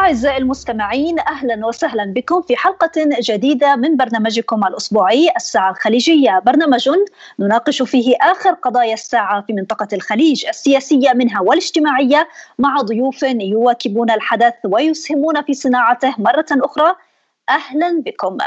أعزائي المستمعين أهلا وسهلا بكم في حلقة جديدة من برنامجكم الأسبوعي الساعة الخليجية. برنامج نناقش فيه آخر قضايا الساعة في منطقة الخليج السياسية منها والاجتماعية مع ضيوف يواكبون الحدث ويسهمون في صناعته مرة أخرى. أهلا بكم.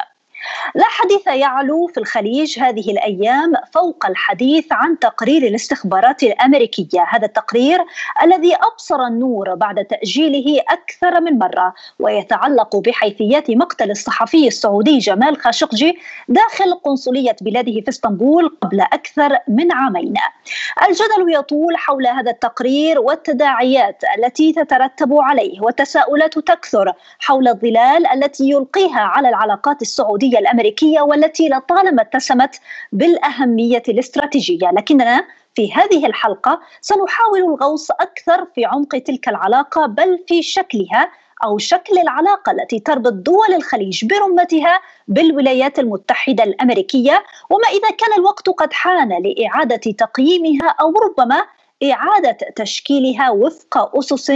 لا حديث يعلو في الخليج هذه الأيام فوق الحديث عن تقرير الاستخبارات الأمريكية، هذا التقرير الذي أبصر النور بعد تأجيله أكثر من مرة ويتعلق بحيثيات مقتل الصحفي السعودي جمال خاشقجي داخل قنصلية بلاده في اسطنبول قبل أكثر من عامين. الجدل يطول حول هذا التقرير والتداعيات التي تترتب عليه والتساؤلات تكثر حول الظلال التي يلقيها على العلاقات السعودية الدولية الأمريكية والتي لطالما اتسمت بالأهمية الاستراتيجية. لكننا في هذه الحلقة سنحاول الغوص أكثر في عمق تلك العلاقة بل في شكلها أو شكل العلاقة التي تربط دول الخليج برمتها بالولايات المتحدة الأمريكية. وما إذا كان الوقت قد حان لإعادة تقييمها أو ربما إعادة تشكيلها وفق أسس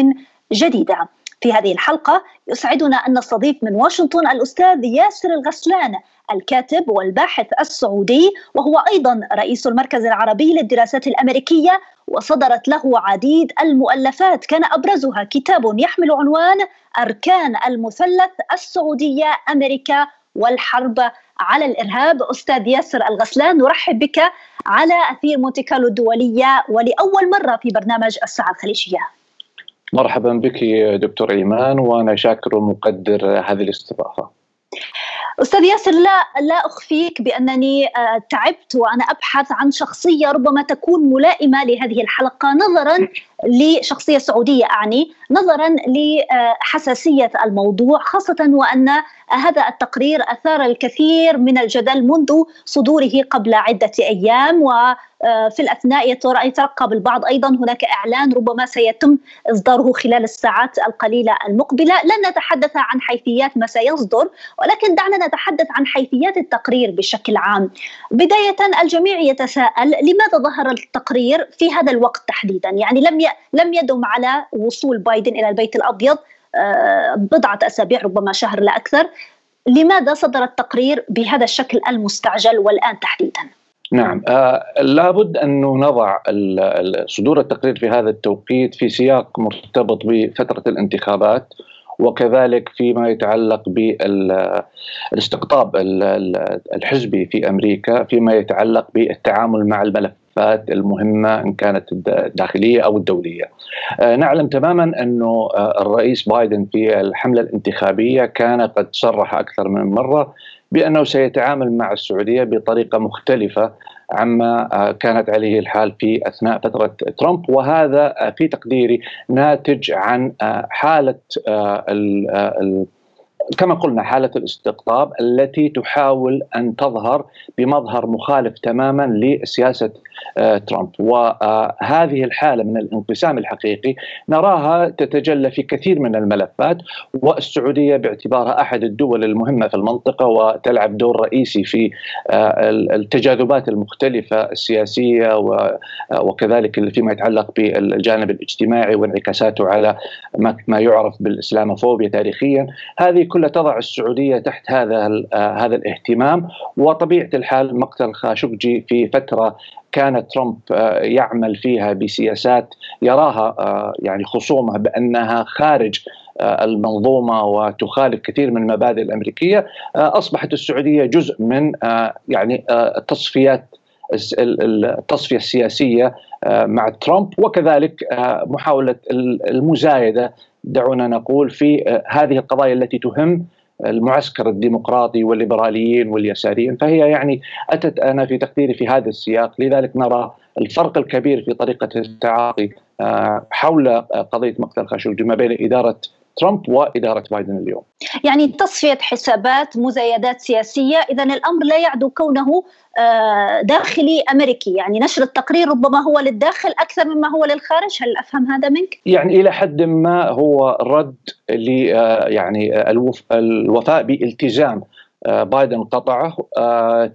جديدة. في هذه الحلقة يسعدنا أن نستضيف من واشنطن الأستاذ ياسر الغسلان الكاتب والباحث السعودي وهو أيضا رئيس المركز العربي للدراسات الأمريكية وصدرت له عديد المؤلفات. كان أبرزها كتاب يحمل عنوان أركان المثلث السعودية أمريكا والحرب. على الإرهاب أستاذ ياسر الغسلان نرحب بك على أثير مونتي كارلو الدولية ولأول مرة في برنامج الساعة الخليجية. مرحبا بك دكتور إيمان وأنا شاكر ومقدر هذه الاستضافة. أستاذ ياسر لا لا أخفيك بأنني آه، تعبت وأنا أبحث عن شخصية ربما تكون ملائمة لهذه الحلقة نظرا لشخصية سعودية أعني نظرا لحساسية الموضوع خاصة وأن هذا التقرير أثار الكثير من الجدل منذ صدوره قبل عدة أيام وفي الأثناء يترقب البعض أيضا هناك إعلان ربما سيتم إصداره خلال الساعات القليلة المقبلة، لن نتحدث عن حيثيات ما سيصدر ولكن دعنا نتحدث عن حيثيات التقرير بشكل عام. بداية الجميع يتساءل لماذا ظهر التقرير في هذا الوقت تحديدا؟ يعني لم لم يدم على وصول بايدن إلى البيت الأبيض آه، بضعة أسابيع ربما شهر لا أكثر لماذا صدر التقرير بهذا الشكل المستعجل والآن تحديدا؟ نعم آه لابد أن نضع صدور التقرير في هذا التوقيت في سياق مرتبط بفترة الانتخابات وكذلك فيما يتعلق بالاستقطاب الحزبي في أمريكا فيما يتعلق بالتعامل مع الملف الملفات المهمة إن كانت الداخلية أو الدولية. آه، نعلم تماما أنه آه، الرئيس بايدن في الحملة الانتخابية كان قد صرح أكثر من مرة بأنه سيتعامل مع السعودية بطريقة مختلفة عما آه، كانت عليه الحال في أثناء فترة ترامب. وهذا في تقديري ناتج عن حالة كما قلنا حالة الاستقطاب التي تحاول أن تظهر بمظهر مخالف تماما لسياسة آه، ترامب. وهذه الحالة من الانقسام الحقيقي نراها تتجلى في كثير من الملفات والسعودية باعتبارها أحد الدول المهمة في المنطقة وتلعب دور رئيسي في آه، التجاذبات المختلفة السياسية آه، وكذلك فيما يتعلق بالجانب الاجتماعي وانعكاساته على ما يعرف بالإسلاموفوبيا تاريخيا. هذه كلها تضع السعودية تحت هذا آه، هذا الاهتمام. وطبيعة الحال مقتل خاشقجي في فترة كان ترامب آه، يعمل فيها بسياسات يراها آه، يعني خصومه بأنها خارج المنظومة وتخالف كثير من المبادئ الأمريكية. أصبحت السعودية جزء من يعني تصفيات التصفية السياسية مع ترامب. وكذلك محاولة المزايدة دعونا نقول في آه، هذه القضايا التي تهم المعسكر الديمقراطي والليبراليين واليساريين فهي يعني أتت أنا في تقديري في هذا السياق. لذلك نرى الفرق الكبير في طريقة التعاطي آه، حول قضية مقتل خاشقجي ما بين إدارة ترامب وإدارة بايدن اليوم. يعني تصفية حسابات مزايدات سياسية، اذا الأمر لا يعدو كونه آه، داخلي أمريكي، يعني نشر التقرير ربما هو للداخل أكثر مما هو للخارج، هل أفهم هذا منك؟ يعني إلى حد ما هو رد ل آه، يعني الوفاء بإلتزام آه، بايدن قطعه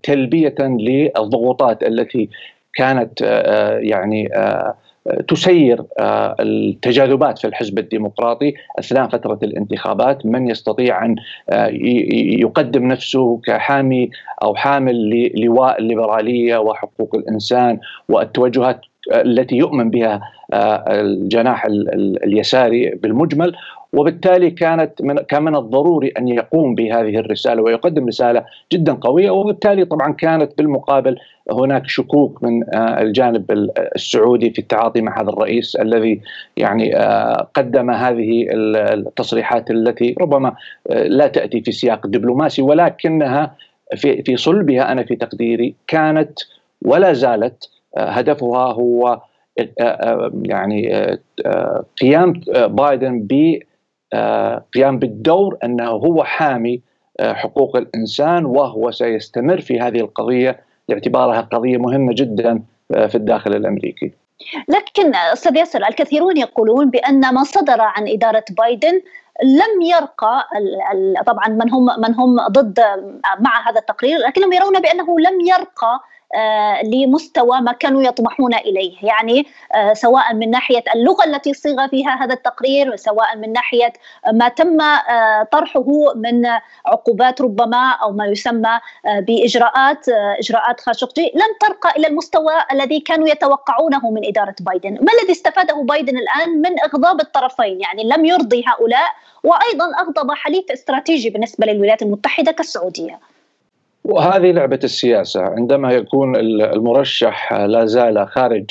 تلبية للضغوطات التي كانت يعني تسير التجاذبات في الحزب الديمقراطي أثناء فترة الانتخابات. من يستطيع أن يقدم نفسه كحامي أو حامل للواء الليبراليه وحقوق الإنسان والتوجهات التي يؤمن بها الجناح اليساري بالمجمل. وبالتالي كانت من كان من الضروري أن يقوم بهذه الرسالة ويقدم رسالة جدا قوية. وبالتالي طبعا كانت بالمقابل هناك شكوك من الجانب السعودي في التعاطي مع هذا الرئيس الذي يعني قدم هذه التصريحات التي ربما لا تأتي في سياق دبلوماسي ولكنها في في صلبها أنا في تقديري كانت ولا زالت هدفها هو يعني قيام بايدن ب قيام بالدور أنه هو حامي حقوق الإنسان وهو سيستمر في هذه القضية باعتبارها قضية مهمة جدا في الداخل الأمريكي. لكن أستاذ ياسر الكثيرون يقولون بأن ما صدر عن إدارة بايدن لم يرقى طبعا من هم من هم ضد مع هذا التقرير لكنهم يرون بأنه لم يرقى آه، لمستوى ما كانوا يطمحون إليه، يعني آه، سواء من ناحية اللغة التي صيغ فيها هذا التقرير، سواء من ناحية ما تم آه، طرحه من عقوبات ربما أو ما يسمى بإجراءات إجراءات خاشقجي، لم ترقى إلى المستوى الذي كانوا يتوقعونه من إدارة بايدن، ما الذي استفاده بايدن الآن من إغضاب الطرفين؟ يعني لم يرضي هؤلاء وأيضا أغضب حليف استراتيجي بالنسبة للولايات المتحدة كالسعودية. وهذه لعبة السياسة. عندما يكون المرشح لا زال خارج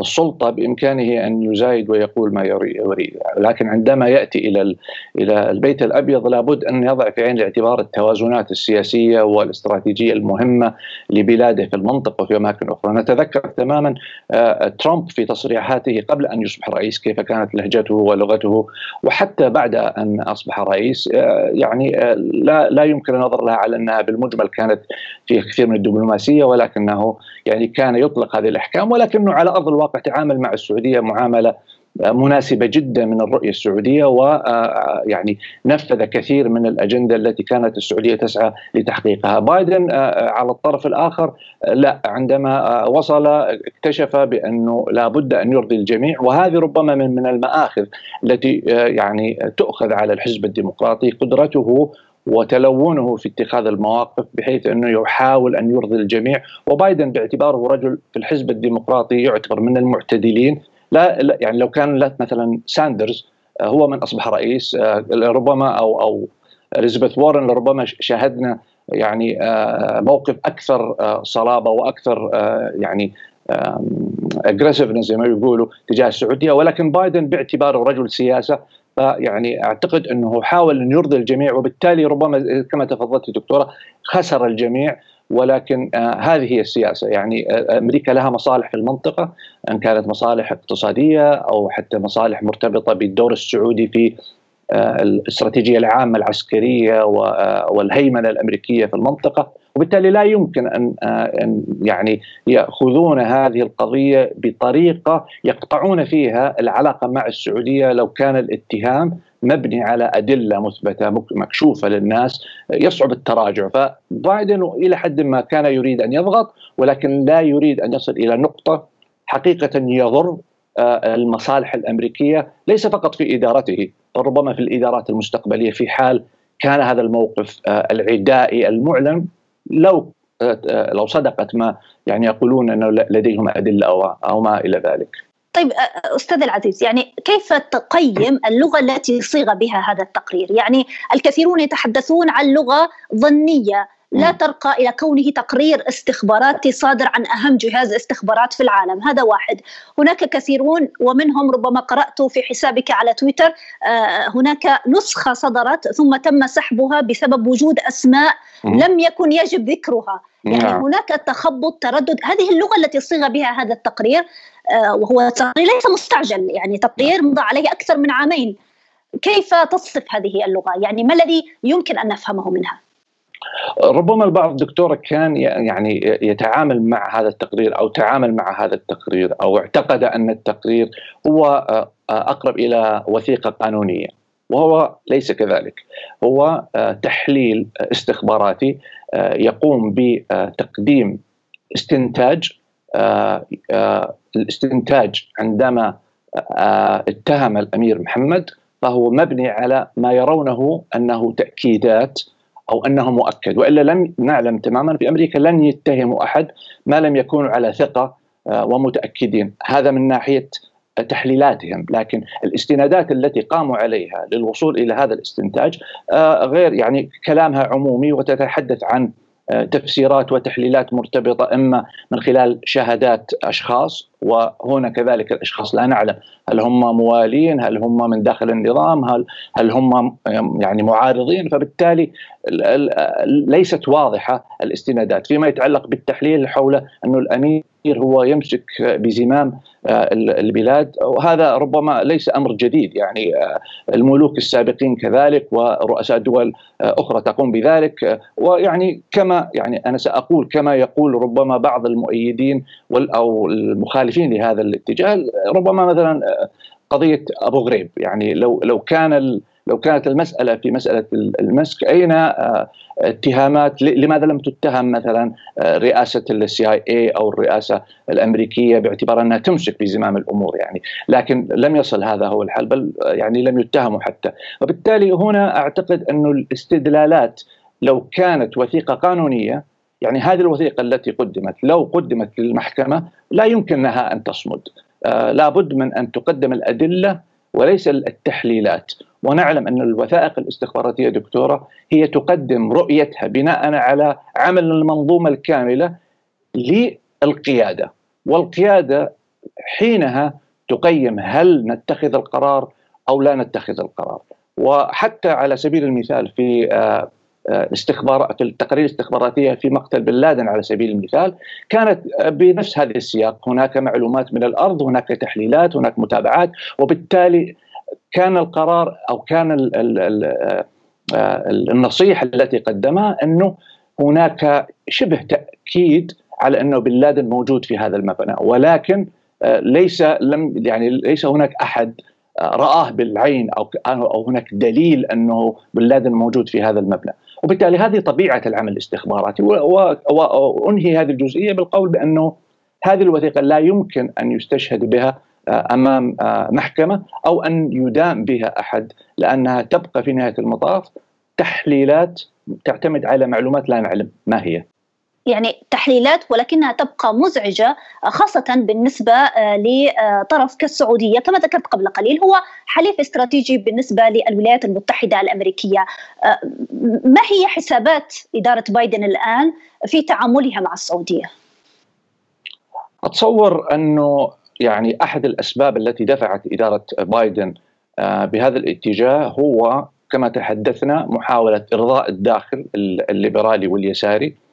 السلطة بإمكانه أن يزايد ويقول ما يريد. لكن عندما يأتي إلى إلى البيت الأبيض لابد أن يضع في عين الاعتبار التوازنات السياسية والاستراتيجية المهمة لبلاده في المنطقة وفي أماكن أخرى. نتذكر تماما آه، ترامب في تصريحاته قبل أن يصبح رئيس كيف كانت لهجته ولغته وحتى بعد أن أصبح رئيس. آه، يعني آه، لا لا يمكن النظر لها على أنها بالمجمل كانت في كثير من الدبلوماسية ولكنه يعني كان يطلق هذه الأحكام ولكنه على أرض الواقع تعامل مع السعودية معاملة مناسبة جدا من الرؤية السعودية ويعني نفذ كثير من الأجندة التي كانت السعودية تسعى لتحقيقها. بايدن على الطرف الآخر لا عندما وصل اكتشف بأنه لابد أن يرضي الجميع وهذه ربما من من المآخذ التي يعني تؤخذ على الحزب الديمقراطي قدرته وتلونه في اتخاذ المواقف بحيث أنه يحاول أن يرضي الجميع. وبايدن باعتباره رجل في الحزب الديمقراطي يعتبر من المعتدلين. لا يعني لو كان لا مثلا ساندرز آه، هو من أصبح رئيس آه، ربما أو أو إليزابيث وارن لربما شاهدنا يعني آه، موقف أكثر صلابة وأكثر يعني aggressiveness زي ما يقولوا تجاه السعودية. ولكن بايدن باعتباره رجل سياسة فيعني أعتقد أنه حاول أن يرضي الجميع وبالتالي ربما كما تفضلت دكتورة خسر الجميع ولكن آه هذه هي السياسة. يعني آه أمريكا لها مصالح في المنطقة إن كانت مصالح اقتصادية أو حتى مصالح مرتبطة بالدور السعودي في آه الاستراتيجية العامة العسكرية آه، والهيمنة الأمريكية في المنطقة. وبالتالي لا يمكن أن آه، أن يعني يأخذون هذه القضية بطريقة يقطعون فيها العلاقة مع السعودية لو كان الاتهام مبني على أدلة مثبتة مكشوفة للناس يصعب التراجع. فبايدن إلى حد ما كان يريد أن يضغط ولكن لا يريد أن يصل إلى نقطة حقيقة يضر آه، المصالح الأمريكية ليس فقط في إدارته ربما في الإدارات المستقبلية في حال كان هذا الموقف آه، العدائي المعلن لو آه، لو صدقت ما يعني يقولون إنه لديهم أدلة أو ما إلى ذلك. طيب أستاذ العزيز يعني كيف تقيم اللغة التي صيغ بها هذا التقرير؟ يعني الكثيرون يتحدثون عن لغة ظنية لا ترقى إلى كونه تقرير استخباراتي صادر عن أهم جهاز استخبارات في العالم، هذا واحد. هناك كثيرون ومنهم ربما قرأت في حسابك على تويتر هناك نسخة صدرت ثم تم سحبها بسبب وجود أسماء لم يكن يجب ذكرها. يعني نعم. هناك تخبط تردد. هذه اللغة التي صيغ بها هذا التقرير آه، وهو تقرير ليس مستعجل. يعني تقرير مضى عليه أكثر من عامين. كيف تصف هذه اللغة؟ يعني ما الذي يمكن أن نفهمه منها؟ ربما البعض دكتوره كان يعني يتعامل مع هذا التقرير أو تعامل مع هذا التقرير أو اعتقد ان التقرير هو آه، اقرب إلى وثيقه قانونيه وهو ليس كذلك. هو آه، تحليل استخباراتي يقوم بتقديم استنتاج الاستنتاج عندما اتهم الامير محمد فهو مبني على ما يرونه انه تاكيدات أو أنه مؤكد وإلا لم نعلم تماما في أمريكا لن يتهموا أحد ما لم يكونوا على ثقة ومتأكدين. هذا من ناحية تحليلاتهم لكن الاستنادات التي قاموا عليها للوصول إلى هذا الاستنتاج آه، غير يعني كلامها عمومي وتتحدث عن آه، تفسيرات وتحليلات مرتبطة إما من خلال شهادات أشخاص وهنا كذلك الأشخاص لا نعلم هل هم موالين هل هم من داخل النظام هل هل هم يعني معارضين. فبالتالي ليست واضحة الاستنادات فيما يتعلق بالتحليل حول انه الأمير هو يمسك بزمام آه، البلاد. وهذا ربما ليس أمر جديد يعني آه، الملوك السابقين كذلك ورؤساء دول آه، أخرى تقوم بذلك. ويعني كما يعني أنا سأقول كما يقول ربما بعض المؤيدين أو المخالفين لهذا الاتجاه ربما مثلا قضية أبو غريب. يعني لو لو كان لو كانت المسألة في مسألة المسك أين اتهامات لماذا لم تتهم مثلا آه، رئاسة السي اي اي أو الرئاسة الأمريكية باعتبار أنها تمسك بزمام الأمور يعني. لكن لم يصل هذا هو الحل بل آه، يعني لم يتهموا حتى. وبالتالي هنا أعتقد انه الاستدلالات لو كانت وثيقة قانونية يعني هذه الوثيقة التي قدمت لو قدمت للمحكمة لا يمكنها أن تصمد. آه لابد من أن تقدم الأدلة وليس التحليلات. ونعلم أن الوثائق الاستخباراتية دكتورة هي تقدم رؤيتها بناء على عمل المنظومة الكاملة للقيادة. والقيادة حينها تقيم هل نتخذ القرار أو لا نتخذ القرار. وحتى على سبيل المثال في آه، استخبارات التقارير الاستخباراتيه في مقتل بن لادن على سبيل المثال كانت بنفس هذا السياق هناك معلومات من الأرض هناك تحليلات هناك متابعات وبالتالي كان القرار أو كان ال ال ال آه، النصيحة التي قدمها أنه هناك شبه تأكيد على أنه بن لادن موجود في هذا المبنى ولكن آه، ليس لم يعني ليس هناك أحد آه، رآه بالعين أو أو هناك دليل أنه بن لادن موجود في هذا المبنى. وبالتالي هذه طبيعة العمل الاستخباراتي وأنهي هذه الجزئية بالقول بأنه هذه الوثيقة لا يمكن أن يستشهد بها آه، أمام آه، محكمة أو أن يدام بها أحد لأنها تبقى في نهاية المطاف تحليلات تعتمد على معلومات لا نعلم ما هي. يعني تحليلات ولكنها تبقى مزعجة خاصة بالنسبة آه، لطرف كالسعودية. كما ذكرت قبل قليل هو حليف استراتيجي بالنسبة للولايات المتحدة الأمريكية. آه، ما هي حسابات إدارة بايدن الآن في تعاملها مع السعودية؟ أتصور أنه يعني أحد الأسباب التي دفعت إدارة بايدن آه، بهذا الاتجاه هو كما تحدثنا محاولة إرضاء الداخل الليبرالي واليساري. آه،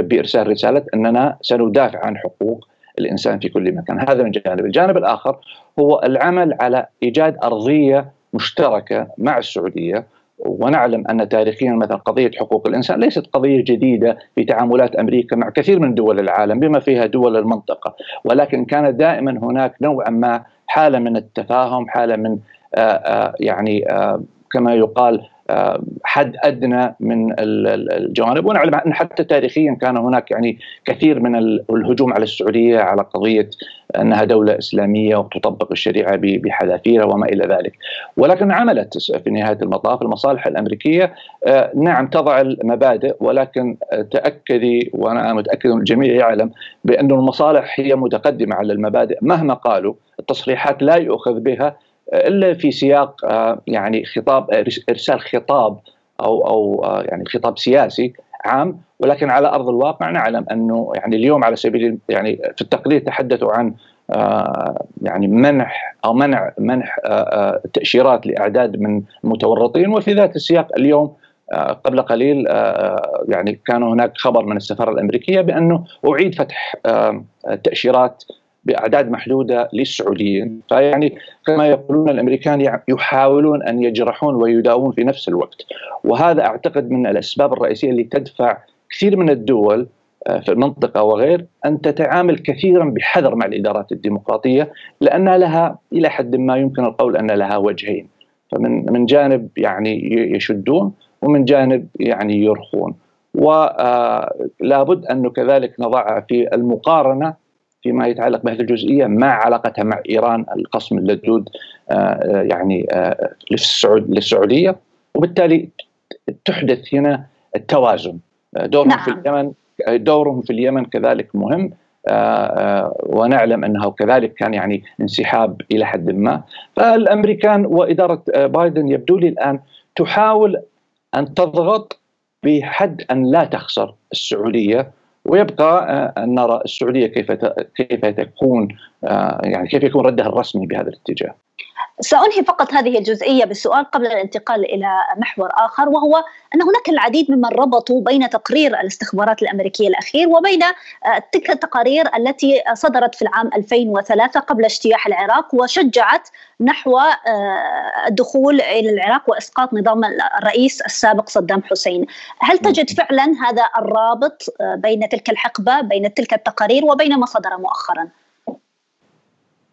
بإرسال رسالة أننا سندافع عن حقوق الإنسان في كل مكان، هذا من جانب، الجانب الآخر هو العمل على إيجاد أرضية مشتركة مع السعودية ونعلم أن تاريخيا مثلا قضية حقوق الإنسان ليست قضية جديدة في تعاملات أمريكا مع كثير من دول العالم بما فيها دول المنطقة، ولكن كان دائما هناك نوعا ما حالة من التفاهم، حالة من آآ آه، آه، يعني آآ كما يقال حد أدنى من الجوانب. ونعلم أن حتى تاريخيا كان هناك يعني كثير من الهجوم على السعودية على قضية أنها دولة إسلامية وتطبق الشريعة بحذافيرها وما إلى ذلك. ولكن عملت في نهاية المطاف المصالح الأمريكية. آه، نعم تضع المبادئ ولكن تأكدي وأنا متأكد أن الجميع يعلم بأن المصالح هي متقدمة على المبادئ مهما قالوا. التصريحات لا يؤخذ بها. إلا في سياق آه، يعني خطاب آه، إرسال خطاب أو أو آه، يعني خطاب سياسي عام ولكن على أرض الواقع نعلم أنه يعني اليوم على سبيل يعني في التقرير تحدثوا عن يعني منح أو منع منح تأشيرات لأعداد من المتورطين وفي ذات السياق اليوم قبل قليل يعني كان هناك خبر من السفارة الأمريكية بأنه أعيد فتح تأشيرات بأعداد محدودة للسعوديين. فيعني كما يقولون الأمريكان يحاولون أن يجرحون ويداوون في نفس الوقت. وهذا أعتقد من الأسباب الرئيسية اللي تدفع كثير من الدول آه، في المنطقة وغير أن تتعامل كثيرا بحذر مع الإدارات الديمقراطية لانها لها إلى حد ما يمكن القول أن لها وجهين. فمن من جانب يعني يشدون ومن جانب يعني يرخون. ولابد آه، انه كذلك نضع في المقارنة فيما يتعلق بهذه الجزئية مع علاقتها مع إيران القسم اللدود يعني للسعودية. وبالتالي تحدث هنا التوازن. دورهم نعم. في اليمن دورهم في اليمن كذلك مهم. ونعلم أنه كذلك كان يعني انسحاب إلى حد ما. فالأمريكان وإدارة بايدن يبدو لي الآن تحاول أن تضغط بحد أن لا تخسر السعودية. ويبقى أن نرى السعودية كيف كيف تكون يعني كيف يكون ردها الرسمي بهذا الاتجاه. سأنهي فقط هذه الجزئية بالسؤال قبل الانتقال إلى محور آخر وهو أن هناك العديد ممن ربطوا بين تقرير الاستخبارات الأمريكية الأخير وبين آه، تلك التقارير التي صدرت في العام 2003 قبل اجتياح العراق وشجعت نحو آه، الدخول إلى العراق وإسقاط نظام الرئيس السابق صدام حسين هل تجد فعلا هذا الرابط آه، بين تلك الحقبة بين تلك التقارير وبين ما صدر مؤخرا؟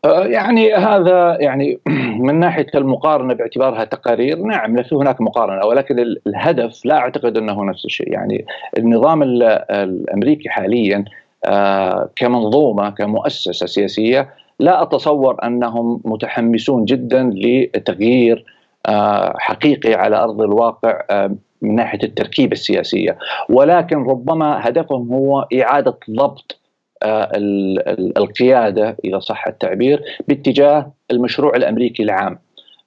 آه، يعني هذا يعني من ناحية المقارنة باعتبارها تقارير نعم ليس هناك مقارنة ولكن الهدف لا أعتقد أنه نفس الشيء. يعني النظام الأمريكي حاليا آه، كمنظومة كمؤسسة سياسية لا أتصور أنهم متحمسون جدا لتغيير آه، حقيقي على أرض الواقع من ناحية التركيبة السياسية. ولكن ربما هدفهم هو إعادة ضبط القيادة إذا صح التعبير باتجاه المشروع الأمريكي العام.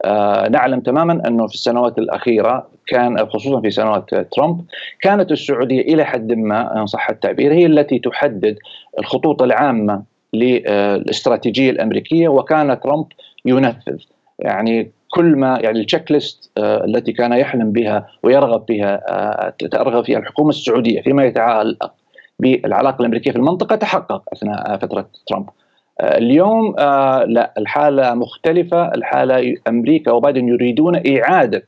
آه، نعلم تماما أنه في السنوات الأخيرة كان خصوصا في سنوات ترامب كانت السعودية إلى حد ما إن صح التعبير هي التي تحدد الخطوط العامة للاستراتيجيه الأمريكية وكان ترامب ينفذ يعني كل ما يعني التشيك ليست آه، التي كان يحلم بها ويرغب بها ترغب فيها الحكومة السعودية فيما يتعلق بالعلاقة الأمريكية في المنطقة تحقق أثناء فترة ترامب. آه، اليوم آه، لا الحالة مختلفة، الحالة أمريكا وبايدن يريدون إعادة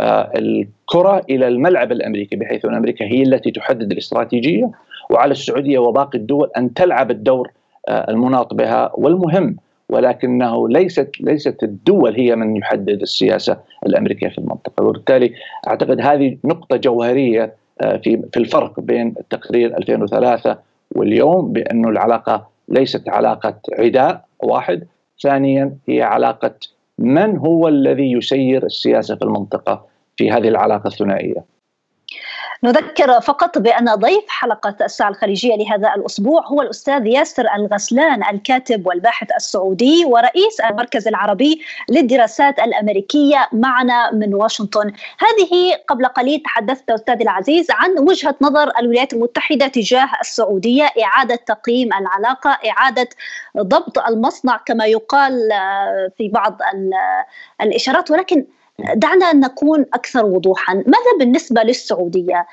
آه، الكرة إلى الملعب الأمريكي بحيث أن أمريكا هي التي تحدد الاستراتيجية وعلى السعودية وباقي الدول أن تلعب الدور المناط بها. والمهم ولكنه ليست ليست الدول هي من يحدد السياسة الأمريكية في المنطقة. وبالتالي أعتقد هذه نقطة جوهرية في في الفرق بين التقرير 2003 واليوم بانه العلاقة ليست علاقة عداء واحد، ثانيا هي علاقة من هو الذي يسير السياسة في المنطقة في هذه العلاقة الثنائية. نذكر فقط بأن ضيف حلقة الساعة الخليجية لهذا الأسبوع هو الأستاذ ياسر الغسلان الكاتب والباحث السعودي ورئيس المركز العربي للدراسات الأمريكية معنا من واشنطن. هذه قبل قليل تحدثت أستاذي العزيز عن وجهة نظر الولايات المتحدة تجاه السعودية إعادة تقييم العلاقة إعادة ضبط المصنع كما يقال في بعض الإشارات ولكن دعنا نكون أكثر وضوحا، ماذا بالنسبة للسعودية؟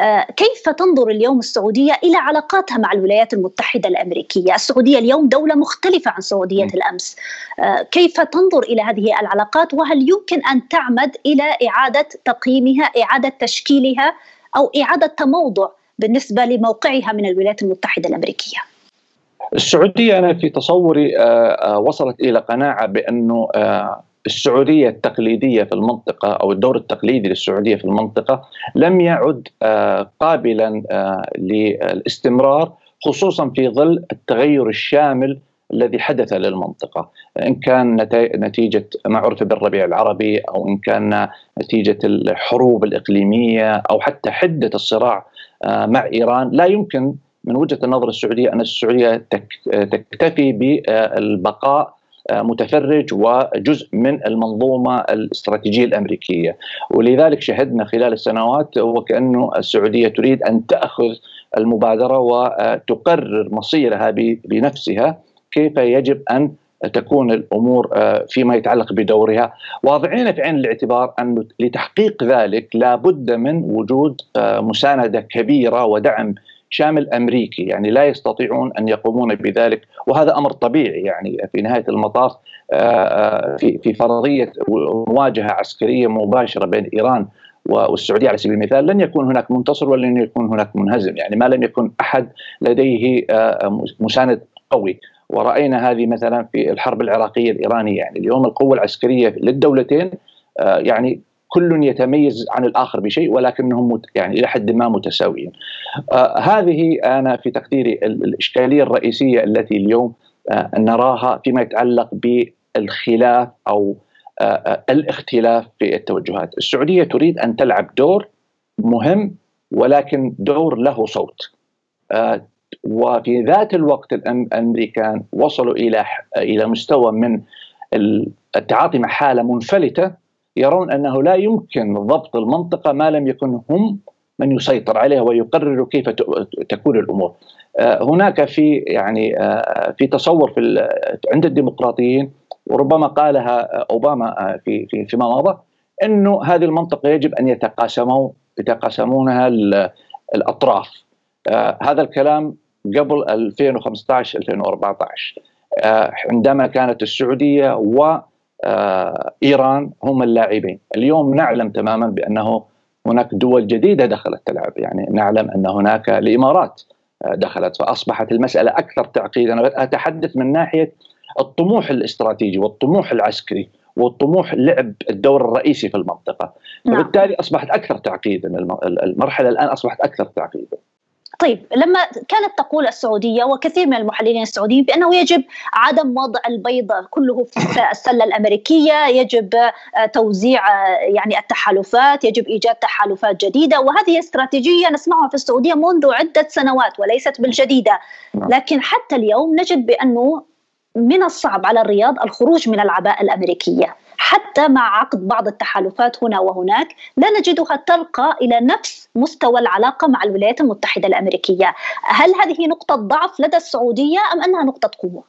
آه، كيف تنظر اليوم السعودية إلى علاقاتها مع الولايات المتحدة الأمريكية؟ السعودية اليوم دولة مختلفة عن سعودية الأمس. آه، كيف تنظر إلى هذه العلاقات وهل يمكن أن تعمد إلى إعادة تقييمها، إعادة تشكيلها أو إعادة تموضع بالنسبة لموقعها من الولايات المتحدة الأمريكية؟ السعودية أنا في تصوري آه، وصلت إلى قناعة بأنه السعودية التقليدية في المنطقة أو الدور التقليدي للسعودية في المنطقة لم يعد آه، قابلا آه، للاستمرار خصوصا في ظل التغير الشامل الذي حدث للمنطقة. إن كان نتيجة ما عرف بالربيع العربي أو إن كان نتيجة الحروب الإقليمية أو حتى حدة الصراع آه، مع إيران لا يمكن من وجهة النظر السعودية أن السعودية تكتفي بالبقاء متفرج وجزء من المنظومة الاستراتيجية الأمريكية. ولذلك شهدنا خلال السنوات وكانه السعودية تريد أن تأخذ المبادرة وتقرر مصيرها بنفسها كيف يجب أن تكون الأمور آه، فيما يتعلق بدورها. واضعين في عين الاعتبار انه لتحقيق ذلك لابد من وجود آه، مساندة كبيرة ودعم شامل أمريكي يعني لا يستطيعون أن يقومون بذلك وهذا أمر طبيعي يعني في نهاية المطاف آه، آه، في في فرضية مواجهة عسكرية مباشرة بين إيران والسعودية على سبيل المثال لن يكون هناك منتصر ولن يكون هناك منهزم يعني ما لم يكن أحد لديه آه، مساند قوي. ورأينا هذه مثلا في الحرب العراقية الإيرانية يعني اليوم القوة العسكرية للدولتين يعني كل يتميز عن الآخر بشيء ولكنهم يعني إلى حد ما متساويين. آه هذه أنا في تقديري الإشكالية الرئيسية التي اليوم آه نراها فيما يتعلق بالخلاف أو آه, الاختلاف في التوجهات، السعودية تريد أن تلعب دور مهم ولكن دور له صوت. وفي ذات الوقت الأمريكان وصلوا إلى إلى مستوى من التعاطي مع حالة منفلتة يرون أنه لا يمكن ضبط المنطقة ما لم يكن هم من يسيطر عليها ويقرر كيف تكون الأمور. آه، هناك في يعني آه، في تصور في عند الديمقراطيين وربما قالها أوباما في في فيما مضى إنه هذه المنطقة يجب أن يتقاسموا يتقاسمونها الأطراف. آه، هذا الكلام قبل 2015 2014 آه، عندما كانت السعودية وايران آه، هم اللاعبين، اليوم نعلم تماما بأنه هناك دول جديدة دخلت تلعب، يعني نعلم أن هناك الإمارات آه، دخلت فأصبحت المسألة أكثر تعقيدا، أنا أتحدث من ناحية الطموح الاستراتيجي والطموح العسكري والطموح لعب الدور الرئيسي في المنطقة، نعم. وبالتالي أصبحت أكثر تعقيدا. المرحلة الآن أصبحت أكثر تعقيدا. طيب لما كانت تقول السعودية وكثير من المحللين السعوديين بأنه يجب عدم وضع البيض كله في السلة الأمريكية، يجب آه، توزيع آه، يعني التحالفات، يجب إيجاد تحالفات جديدة وهذه استراتيجية نسمعها في السعودية منذ عدة سنوات وليست بالجديدة،. لكن حتى اليوم نجد بأنه من الصعب على الرياض الخروج من العباءة الأمريكية. حتى مع عقد بعض التحالفات هنا وهناك لا نجدها ترقى إلى نفس مستوى العلاقة مع الولايات المتحدة الأمريكية، هل هذه نقطة ضعف لدى السعودية أم أنها نقطة قوة؟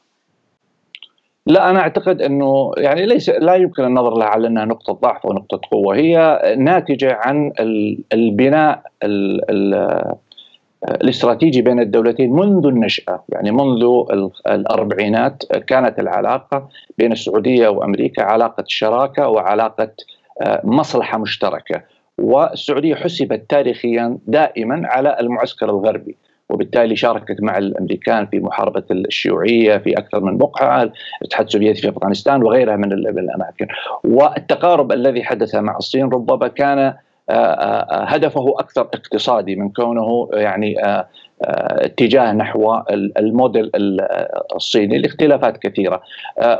لا أنا أعتقد أنه يعني ليس لا يمكن النظر لها على أنها نقطة ضعف أو نقطه قوة، هي ناتجة عن البناء الاستراتيجي بين الدولتين منذ النشأة يعني منذ الأربعينات كانت العلاقة بين السعودية وأمريكا علاقة شراكة وعلاقة آه، مصلحة مشتركة. والسعودية حسبت تاريخيا دائما على المعسكر الغربي وبالتالي شاركت مع الأمريكان في محاربة الشيوعية في أكثر من بقعه، الاتحاد السوفيتي في أفغانستان وغيرها من الأماكن، والتقارب الذي حدث مع الصين ربما كان هدفه أكثر اقتصادي من كونه يعني آه، اتجاه نحو الموديل الصيني لاختلافات كثيرة.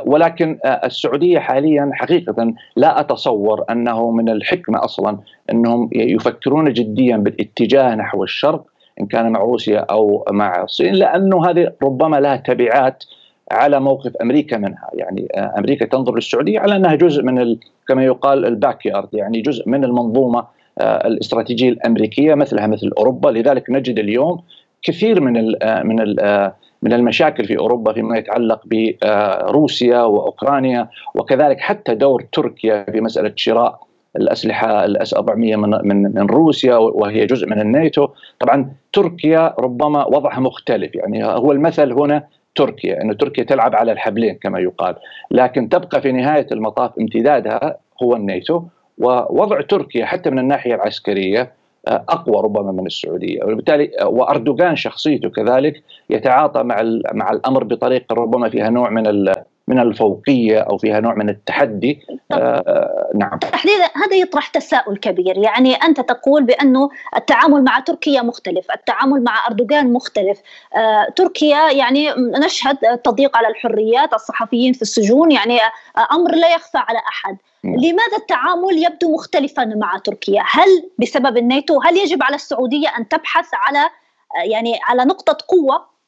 ولكن السعودية حاليا حقيقة لا أتصور أنه من الحكمة أصلا أنهم يفكرون جديا بالاتجاه نحو الشرق إن كان مع روسيا أو مع الصين لأنه هذه ربما لها تبعات على موقف أمريكا منها، يعني أمريكا تنظر للسعودية على أنها جزء من كما يقال الباك يارد يعني جزء من المنظومة آه، الاستراتيجية الأمريكية مثلها مثل أوروبا. لذلك نجد اليوم كثير من ال آه، من ال آه، من المشاكل في أوروبا فيما يتعلق بروسيا وأوكرانيا وكذلك حتى دور تركيا في مسألة شراء الأسلحة الأس 400 من من من روسيا وهي جزء من الناتو، طبعا تركيا ربما وضعها مختلف يعني هو المثل هنا تركيا إنه تركيا تلعب على الحبلين كما يقال، لكن تبقى في نهاية المطاف امتدادها هو الناتو. ووضع تركيا حتى من الناحية العسكرية آه، أقوى ربما من السعودية. وبالتالي آه، وأردوغان شخصيته كذلك يتعاطى مع مع الأمر بطريقه ربما فيها نوع من من الفوقية أو فيها نوع من التحدي. آه نعم. تحديدا هذا يطرح تساؤل كبير. يعني أنت تقول بأنه التعامل مع تركيا مختلف التعامل مع أردوغان مختلف. آه تركيا يعني نشهد تضييق على الحريات الصحفيين في السجون يعني آه أمر لا يخفى على أحد. لماذا التعامل يبدو مختلفا مع تركيا؟ هل بسبب الناتو؟ هل يجب على السعودية أن تبحث على يعني على نقطة قوة؟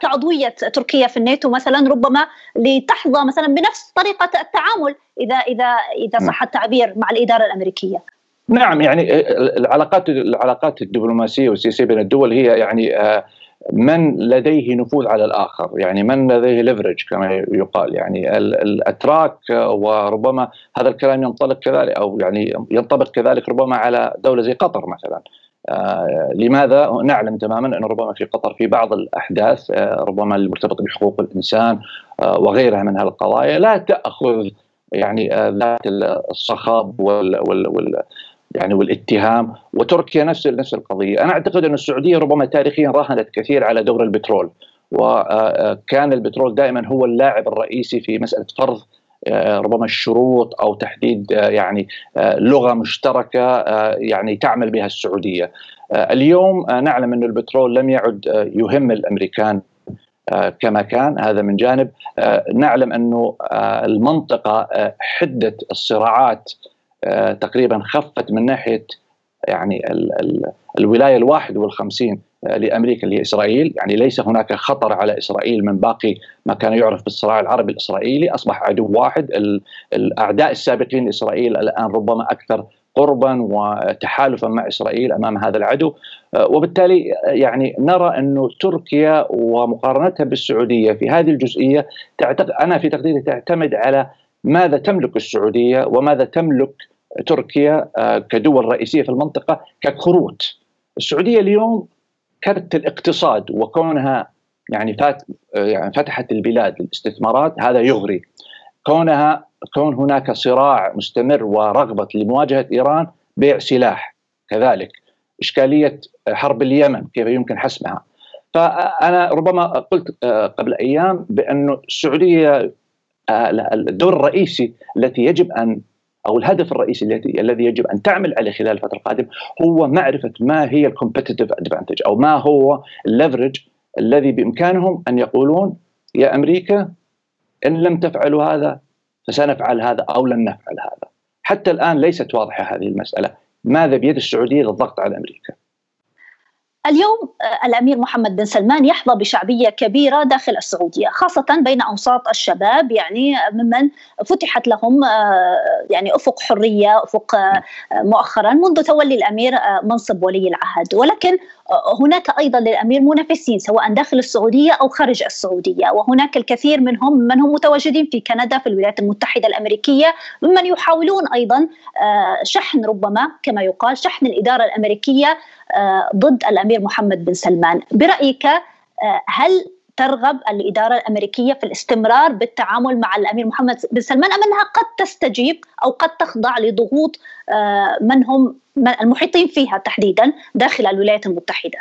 كعضوية تركيا في الناتو مثلا ربما لتحظى مثلا بنفس طريقة التعامل إذا إذا إذا صح التعبير مع الإدارة الأمريكية. نعم يعني العلاقات العلاقات الدبلوماسية والسياسية بين الدول هي يعني آه، من لديه نفوذ على الآخر يعني من لديه ليفرج كما يقال يعني الأتراك وربما هذا الكلام ينطلق كذلك أو يعني ينطبق كذلك ربما على دولة زي قطر مثلا آه لماذا نعلم تماما أن ربما في قطر في بعض الأحداث آه ربما المرتبطة بحقوق الإنسان آه وغيرها من هالقضايا لا تأخذ يعني آه، ذات الصخب وال, وال, وال يعني والاتهام وتركيا نفس نفس القضية، أنا أعتقد أن السعودية ربما تاريخيا راهنت كثير على دور البترول وكان البترول دائما هو اللاعب الرئيسي في مسألة فرض ربما الشروط أو تحديد يعني لغة مشتركة يعني تعمل بها السعودية. اليوم نعلم أن البترول لم يعد يهم الأمريكان كما كان هذا من جانب نعلم أنه المنطقة حده الصراعات تقريبا خفت من ناحية يعني ال ال الولاية الواحد والخمسين لأمريكا اللي هي اسرائيل، يعني ليس هناك خطر على إسرائيل من باقي ما كان يعرف بالصراع العربي الإسرائيلي، أصبح عدو واحد، الأعداء السابقين لإسرائيل الآن ربما أكثر قربا وتحالفا مع إسرائيل أمام هذا العدو. وبالتالي يعني نرى انه تركيا ومقارنتها بالسعودية في هذه الجزئية تعتقد أنا في تقديري تعتمد على ماذا تملك السعودية وماذا تملك تركيا آه، كدول رئيسية في المنطقة ككروت. السعودية اليوم كرت الاقتصاد وكونها يعني فات يعني فتحت البلاد للاستثمارات هذا يغري. كونها كون هناك صراع مستمر ورغبة لمواجهة إيران بيع سلاح كذلك إشكالية حرب اليمن كيف يمكن حسمها. فأنا ربما قلت آه، قبل أيام بانه السعودية آه، الدور الرئيسي التي يجب أن أو الهدف الرئيسي الذي الذي يجب أن تعمل عليه خلال الفترة القادمة هو معرفة ما هي ال competitive advantage أو ما هو ال leverage الذي بإمكانهم أن يقولون يا أمريكا إن لم تفعلوا هذا فسنفعل هذا أو لن نفعل هذا. حتى الآن ليست واضحة هذه المسألة، ماذا بيد السعودية للضغط على أمريكا؟ اليوم آه، الأمير محمد بن سلمان يحظى بشعبية كبيرة داخل السعودية خاصة بين أوساط الشباب يعني ممن فتحت لهم آه، يعني أفق حرية أفق آه، مؤخرا منذ تولي الأمير منصب ولي العهد. ولكن هناك أيضا للأمير منافسين سواء داخل السعودية أو خارج السعودية. وهناك الكثير منهم من هم متواجدين في كندا في الولايات المتحدة الأمريكية. ممن يحاولون أيضا شحن ربما كما يقال شحن الإدارة الأمريكية ضد الأمير محمد بن سلمان. برأيك آه، هل ترغب الإدارة الأمريكية في الاستمرار بالتعامل مع الأمير محمد بن سلمان أم أنها قد تستجيب أو قد تخضع لضغوط آه، من هم المحيطين فيها تحديدا داخل الولايات المتحدة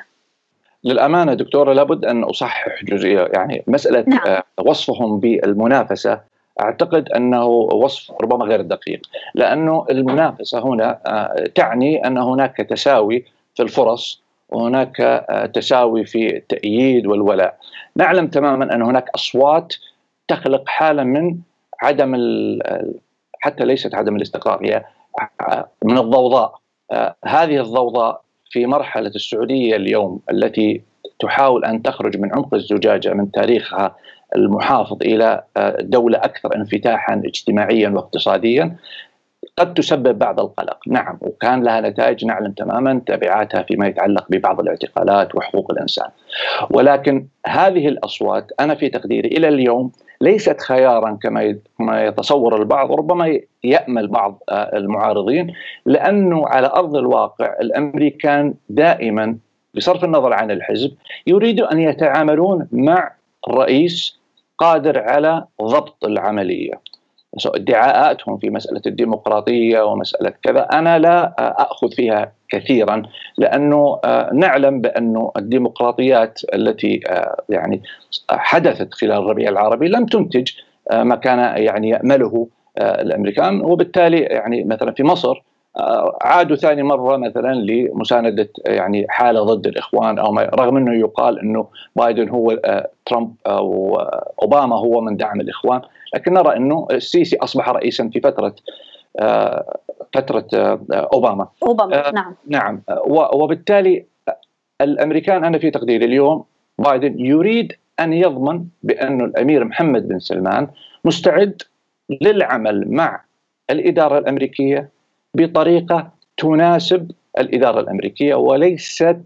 للأمانة دكتورة لابد أن أصحح جزئية يعني مسألة نعم. آه، وصفهم بالمنافسة أعتقد أنه وصف ربما غير دقيق لأنه المنافسة هنا تعني أن هناك تساوي في الفرص وهناك آه، تساوي في التأييد والولاء. نعلم تماما أن هناك أصوات تخلق حالة من عدم حتى ليست عدم الاستقرار هي آه، من الضوضاء. آه، هذه الضوضاء في مرحلة السعودية اليوم التي تحاول أن تخرج من عمق الزجاجة من تاريخها المحافظ إلى دولة أكثر انفتاحا اجتماعيا واقتصاديا. قد تسبب بعض القلق. نعم وكان لها نتائج نعلم تماما تبعاتها فيما يتعلق ببعض الاعتقالات وحقوق الإنسان. ولكن هذه الأصوات أنا في تقديري إلى اليوم ليست خيارا كما يتصور البعض ربما يأمل بعض آه، المعارضين لأنه على أرض الواقع الأمريكان دائما بصرف النظر عن الحزب يريدوا أن يتعاملون مع رئيس قادر على ضبط العملية. ادعاءاتهم في مسألة الديمقراطية ومسألة كذا. أنا لا اخذ فيها كثيرا لأنه آه، نعلم بانه الديمقراطيات التي آه، يعني حدثت خلال الربيع العربي لم تنتج آه، ما كان يعني يأمله الأمريكان. وبالتالي يعني مثلا في مصر عادوا ثاني مرة مثلا لمساندة يعني حالة ضد الإخوان أو ما رغم أنه يقال أنه بايدن هو ترامب أو أوباما هو من دعم الإخوان. لكن نرى إنه السيسي أصبح رئيسا في فترة آه، فترة آه، أوباما. أوباما آه، نعم. نعم. وبالتالي الأمريكان أنا في تقديري اليوم بايدن يريد أن يضمن بأن الأمير محمد بن سلمان مستعد للعمل مع الإدارة الأمريكية بطريقة تناسب الإدارة الأمريكية وليست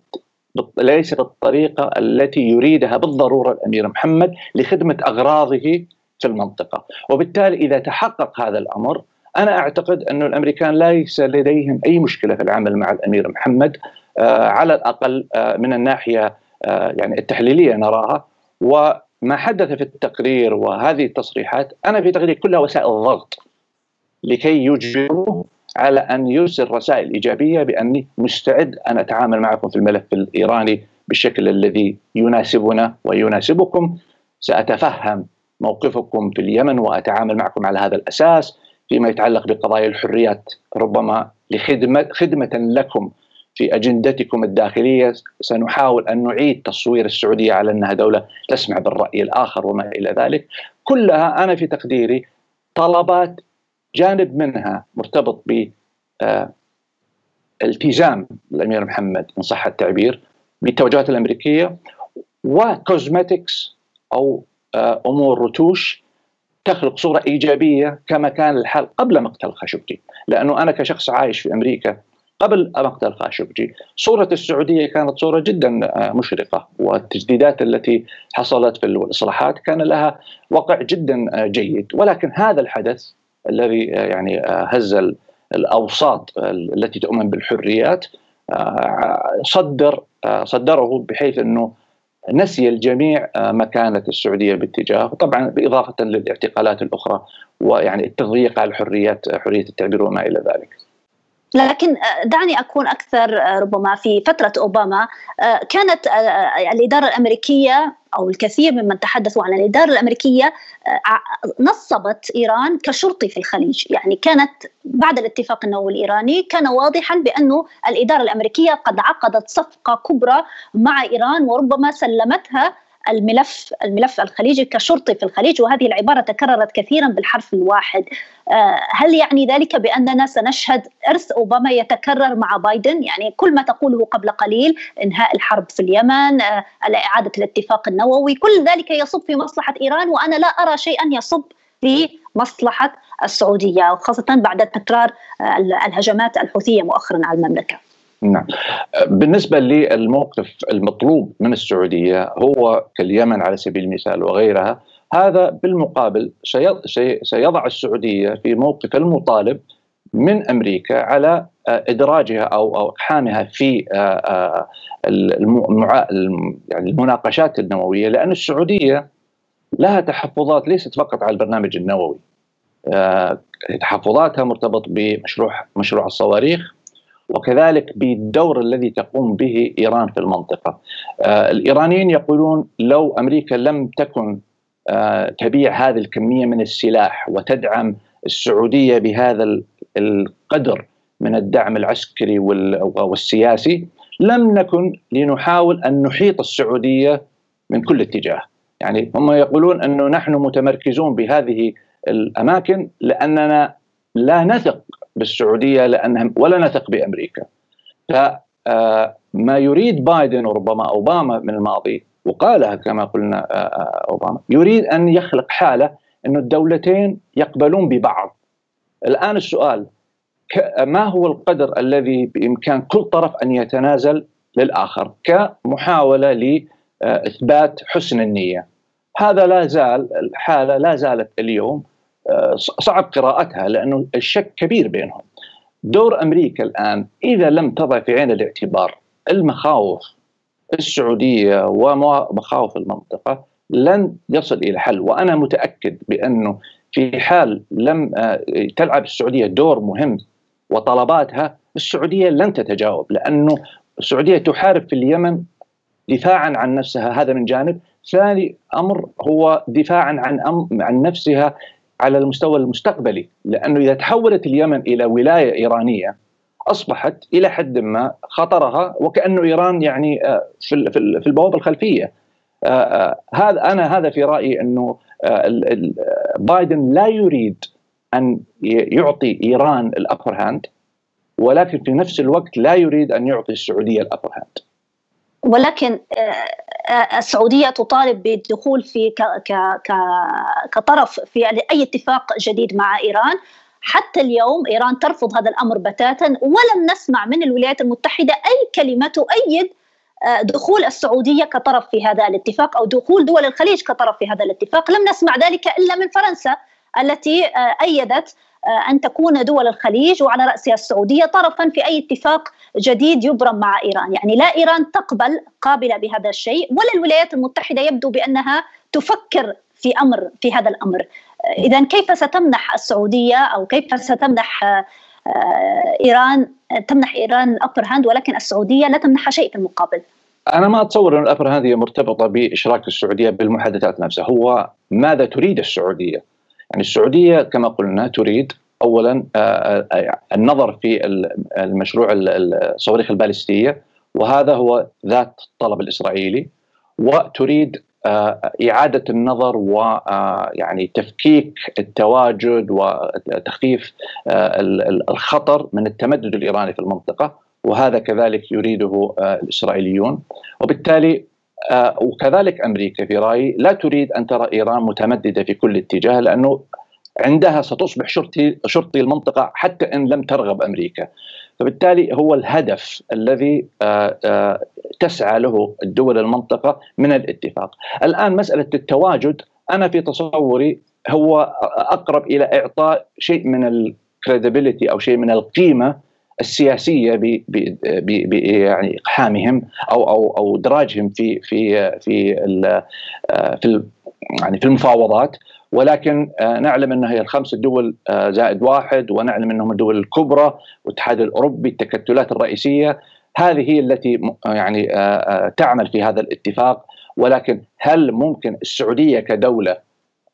ليست الطريقة التي يريدها بالضرورة الأمير محمد لخدمة أغراضه في المنطقة. وبالتالي إذا تحقق هذا الأمر أنا أعتقد أن الأمريكان ليس لديهم أي مشكلة في العمل مع الأمير محمد آه على الأقل آه من الناحية آه يعني التحليلية نراها. وما حدث في التقرير وهذه التصريحات أنا في تقديري كلها وسائل ضغط لكي يجبروه على أن يرسل رسائل إيجابية بأني مستعد أن أتعامل معكم في الملف الإيراني بالشكل الذي يناسبنا ويناسبكم. سأتفهم موقفكم في اليمن وأتعامل معكم على هذا الأساس فيما يتعلق بقضايا الحريات ربما لخدمه خدمة لكم في أجندتكم الداخلية. سنحاول أن نعيد تصوير السعودية على أنها دولة تسمع بالرأي الآخر وما إلى ذلك. كلها أنا في تقديري طلبات جانب منها مرتبط ب آه، التزام الأمير محمد ان صح التعبير بالتوجهات الأمريكية وكوزمتكس أو أمور رتوش تخلق صورة إيجابية كما كان الحال قبل مقتل خاشقجي، لأنه أنا كشخص عايش في أمريكا قبل مقتل خاشقجي صورة السعودية كانت صورة جدا آه، مشرقة والتجديدات التي حصلت في الإصلاحات كان لها وقع جدا آه، جيد. ولكن هذا الحدث الذي يعني هز الأوساط التي تؤمن بالحريات صدر صدره بحيث أنه نسي الجميع آه، مكانة السعودية باتجاه طبعا بإضافة للاعتقالات الأخرى ويعني التضييق على الحريات حرية التعبير وما إلى ذلك. لكن آه، دعني أكون أكثر آه، ربما في فترة أوباما كانت الإدارة الأمريكية أو الكثير ممن تحدثوا عن الإدارة الأمريكية نصبت إيران كشرطي في الخليج، يعني كانت بعد الاتفاق النووي الإيراني كان واضحا بانه الإدارة الأمريكية قد عقدت صفقة كبرى مع إيران وربما سلمتها الملف الملف الخليجي كشرطي في الخليج وهذه العبارة تكررت كثيرا بالحرف الواحد. آه، هل يعني ذلك بأننا سنشهد إرث أوباما يتكرر مع بايدن؟ يعني كل ما تقوله قبل قليل إنهاء الحرب في اليمن آه، إعادة الاتفاق النووي كل ذلك يصب في مصلحة إيران وأنا لا أرى شيئا يصب في مصلحة السعودية وخاصة بعد تكرار آه، الهجمات الحوثية مؤخرا على المملكة. نعم. بالنسبة للموقف المطلوب من السعودية هو كاليمن على سبيل المثال وغيرها هذا بالمقابل سيضع السعودية في موقف المطالب من أمريكا على إدراجها أو إقحامها في آه، آه، يعني المناقشات النووية لأن السعودية لها تحفظات ليست فقط على البرنامج النووي آه، تحفظاتها مرتبط بمشروع مشروع الصواريخ وكذلك بالدور الذي تقوم به إيران في المنطقة. آه الإيرانيين يقولون لو أمريكا لم تكن آه تبيع هذه الكمية من السلاح وتدعم السعودية بهذا القدر من الدعم العسكري والسياسي لم نكن لنحاول أن نحيط السعودية من كل اتجاه. يعني هم يقولون أنه نحن متمركزون بهذه الأماكن لأننا لا نثق بالسعودية لانها ولا نثق بأمريكا. فما آه، يريد بايدن وربما أوباما من الماضي وقالها كما قلنا آه، آه، أوباما يريد أن يخلق حالة إنه الدولتين يقبلون ببعض. الآن السؤال ما هو القدر الذي بإمكان كل طرف أن يتنازل للآخر كمحاولة لاثبات حسن النية. هذا لا زال الحالة لا زالت اليوم صعب قراءتها لأنه الشك كبير بينهم. دور أمريكا الآن إذا لم تضع في عين الاعتبار المخاوف السعودية ومخاوف المنطقة لن يصل إلى حل وأنا متأكد بأنه في حال لم آه، تلعب السعودية دور مهم وطلباتها السعودية لن تتجاوب لأنه السعودية تحارب في اليمن دفاعا عن نفسها هذا من جانب ثاني أمر هو دفاعا عن عن نفسها على المستوى المستقبلي لأنه إذا تحولت اليمن إلى ولاية إيرانية أصبحت إلى حد ما خطرها وكأنه إيران يعني آه، في البوابة الخلفية. آه، آه، هذا أنا هذا في رأيي إنه بايدن لا يريد أن يعطي إيران ال upper hand ولكن في نفس الوقت لا يريد أن يعطي السعودية ال upper hand ولكن السعودية تطالب بالدخول في كطرف في أي اتفاق جديد مع إيران. حتى اليوم إيران ترفض هذا الأمر بتاتا ولم نسمع من الولايات المتحدة أي كلمة تؤيد آه، دخول السعودية كطرف في هذا الاتفاق أو دخول دول الخليج كطرف في هذا الاتفاق، لم نسمع ذلك إلا من فرنسا التي آه، أيدت آه، أن تكون دول الخليج وعلى رأسها السعودية طرفا في أي اتفاق جديد يبرم مع إيران، يعني لا إيران تقبل قابلة بهذا الشيء ولا الولايات المتحدة يبدو بأنها تفكر في أمر في هذا الأمر. آه، اذا كيف ستمنح السعودية أو كيف ستمنح آه، إيران تمنح إيران ال upper hand ولكن السعودية لا تمنحها شيء في المقابل. أنا ما أتصور أن الامر هذه مرتبطة بإشراك السعودية بالمحادثات نفسها، هو ماذا تريد السعودية؟ يعني السعودية كما قلنا تريد اولا آه، آه، النظر في المشروع الصواريخ البالستية وهذا هو ذات الطلب الإسرائيلي وتريد آه، إعادة النظر ويعني تفكيك التواجد وتخفيف الخطر من التمدد الإيراني في المنطقة وهذا كذلك يريده الإسرائيليون. وبالتالي وكذلك أمريكا في رأيي لا تريد أن ترى إيران متمددة في كل اتجاه لأنه عندها ستصبح شرطي شرطي المنطقة حتى إن لم ترغب أمريكا. فبالتالي هو الهدف الذي آه، آه، تسعى له الدول المنطقة من الاتفاق. الآن مسألة التواجد أنا في تصوري هو أقرب إلى إعطاء شيء من الكريديبيليتي أو شيء من القيمة السياسية ب ب يعني إقحامهم أو أو أو إدراجهم في في في آه، في يعني في المفاوضات. ولكن آه، نعلم انها هي الخمس دول آه، زائد واحد ونعلم أنهم الدول الكبرى والاتحاد الأوروبي التكتلات الرئيسية. هذه هي التي يعني تعمل في هذا الاتفاق. ولكن هل ممكن السعودية كدولة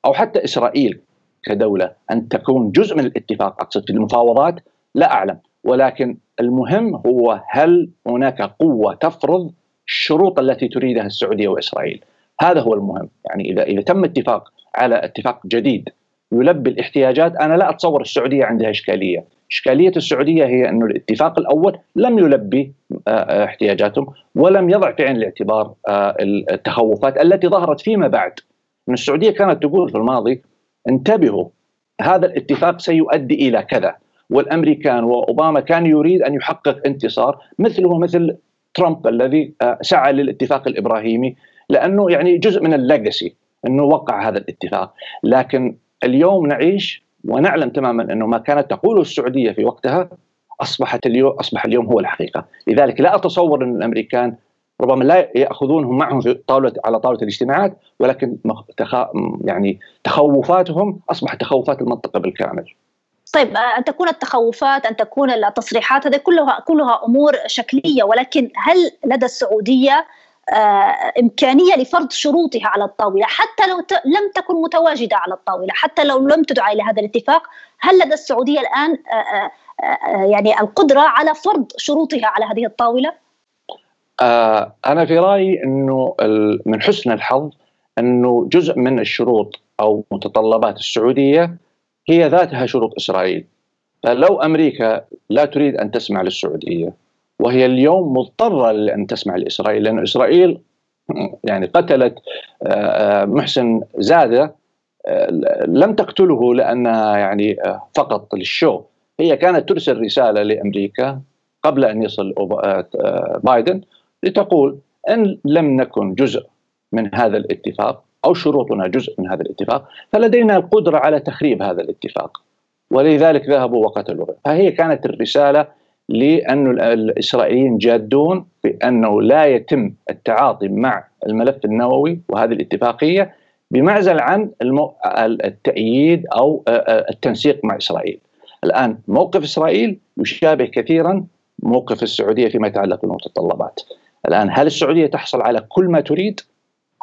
أو حتى إسرائيل كدولة أن تكون جزء من الاتفاق أقصد في المفاوضات؟ لا أعلم. ولكن المهم هو هل هناك قوة تفرض الشروط التي تريدها السعودية وإسرائيل؟ هذا هو المهم. يعني اذا إذا تم اتفاق على اتفاق جديد يلبي الاحتياجات أنا لا أتصور السعودية عندها إشكالية، إشكالية السعودية هي انه الاتفاق الأول لم يلبي آه، آه، احتياجاتهم ولم يضع في عين الاعتبار آه، التخوفات التي ظهرت فيما بعد. إن السعودية كانت تقول في الماضي انتبهوا هذا الاتفاق سيؤدي إلى كذا. والأمريكان وأوباما كان يريد أن يحقق انتصار مثله مثل ترامب الذي سعى للاتفاق الإبراهيمي لأنه يعني جزء من الليجسي أنه وقع هذا الاتفاق لكن اليوم نعيش ونعلم تماما أنه ما كانت تقوله السعودية في وقتها أصبحت اليوم أصبح اليوم هو الحقيقة، لذلك لا أتصور أن الأمريكان ربما لا يأخذونهم معهم في طاولة على طاولة الاجتماعات ولكن. يعني تخوفاتهم أصبحت تخوفات المنطقة بالكامل. طيب أن تكون التخوفات أن تكون التصريحات هذه كلها كلها أمور شكلية ولكن هل لدى السعودية آه، إمكانية لفرض شروطها على الطاولة حتى لو لم تكن متواجدة على الطاولة حتى لو لم تدعى إلى هذا الاتفاق هل لدى السعودية الآن آه، آه، يعني القدرة على فرض شروطها على هذه الطاولة؟ أنا في رأيي أنه من حسن الحظ أنه جزء من الشروط أو متطلبات السعودية هي ذاتها شروط إسرائيل. فلو أمريكا لا تريد أن تسمع للسعودية وهي اليوم مضطرة لأن تسمع لإسرائيل لأن إسرائيل يعني قتلت آه، آه، محسن زادة آه، لم تقتله لأنها يعني فقط للشو. هي كانت ترسل رسالة لأمريكا قبل أن يصل بايدن لتقول إن لم نكن جزء من هذا الاتفاق. أو شروطنا جزء من هذا الاتفاق فلدينا القدرة على تخريب هذا الاتفاق. ولذلك ذهبوا وقتلوا فهي كانت الرسالة لأن الإسرائيليين جادون بأنه لا يتم التعاطي مع الملف النووي وهذه الاتفاقية بمعزل عن التأييد أو التنسيق مع إسرائيل. الآن موقف إسرائيل يشابه كثيرا موقف السعودية فيما يتعلق بالمتطلبات. الآن هل السعودية تحصل على كل ما تريد؟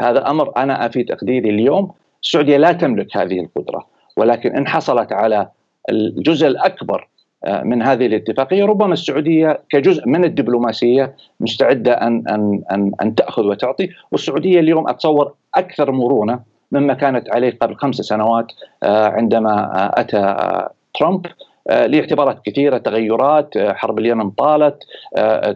هذا أمر أنا في تقديري اليوم. السعودية لا تملك هذه القدرة ولكن إن حصلت على الجزء الأكبر آه، من هذه الاتفاقية ربما السعودية كجزء من الدبلوماسية مستعدة أن أن أن, أن تأخذ وتعطي. والسعودية اليوم أتصور أكثر مرونة مما كانت عليه قبل خمس سنوات آه، عندما آه، أتى ترامب. لاعتبارات كثيرة تغيرات حرب اليمن طالت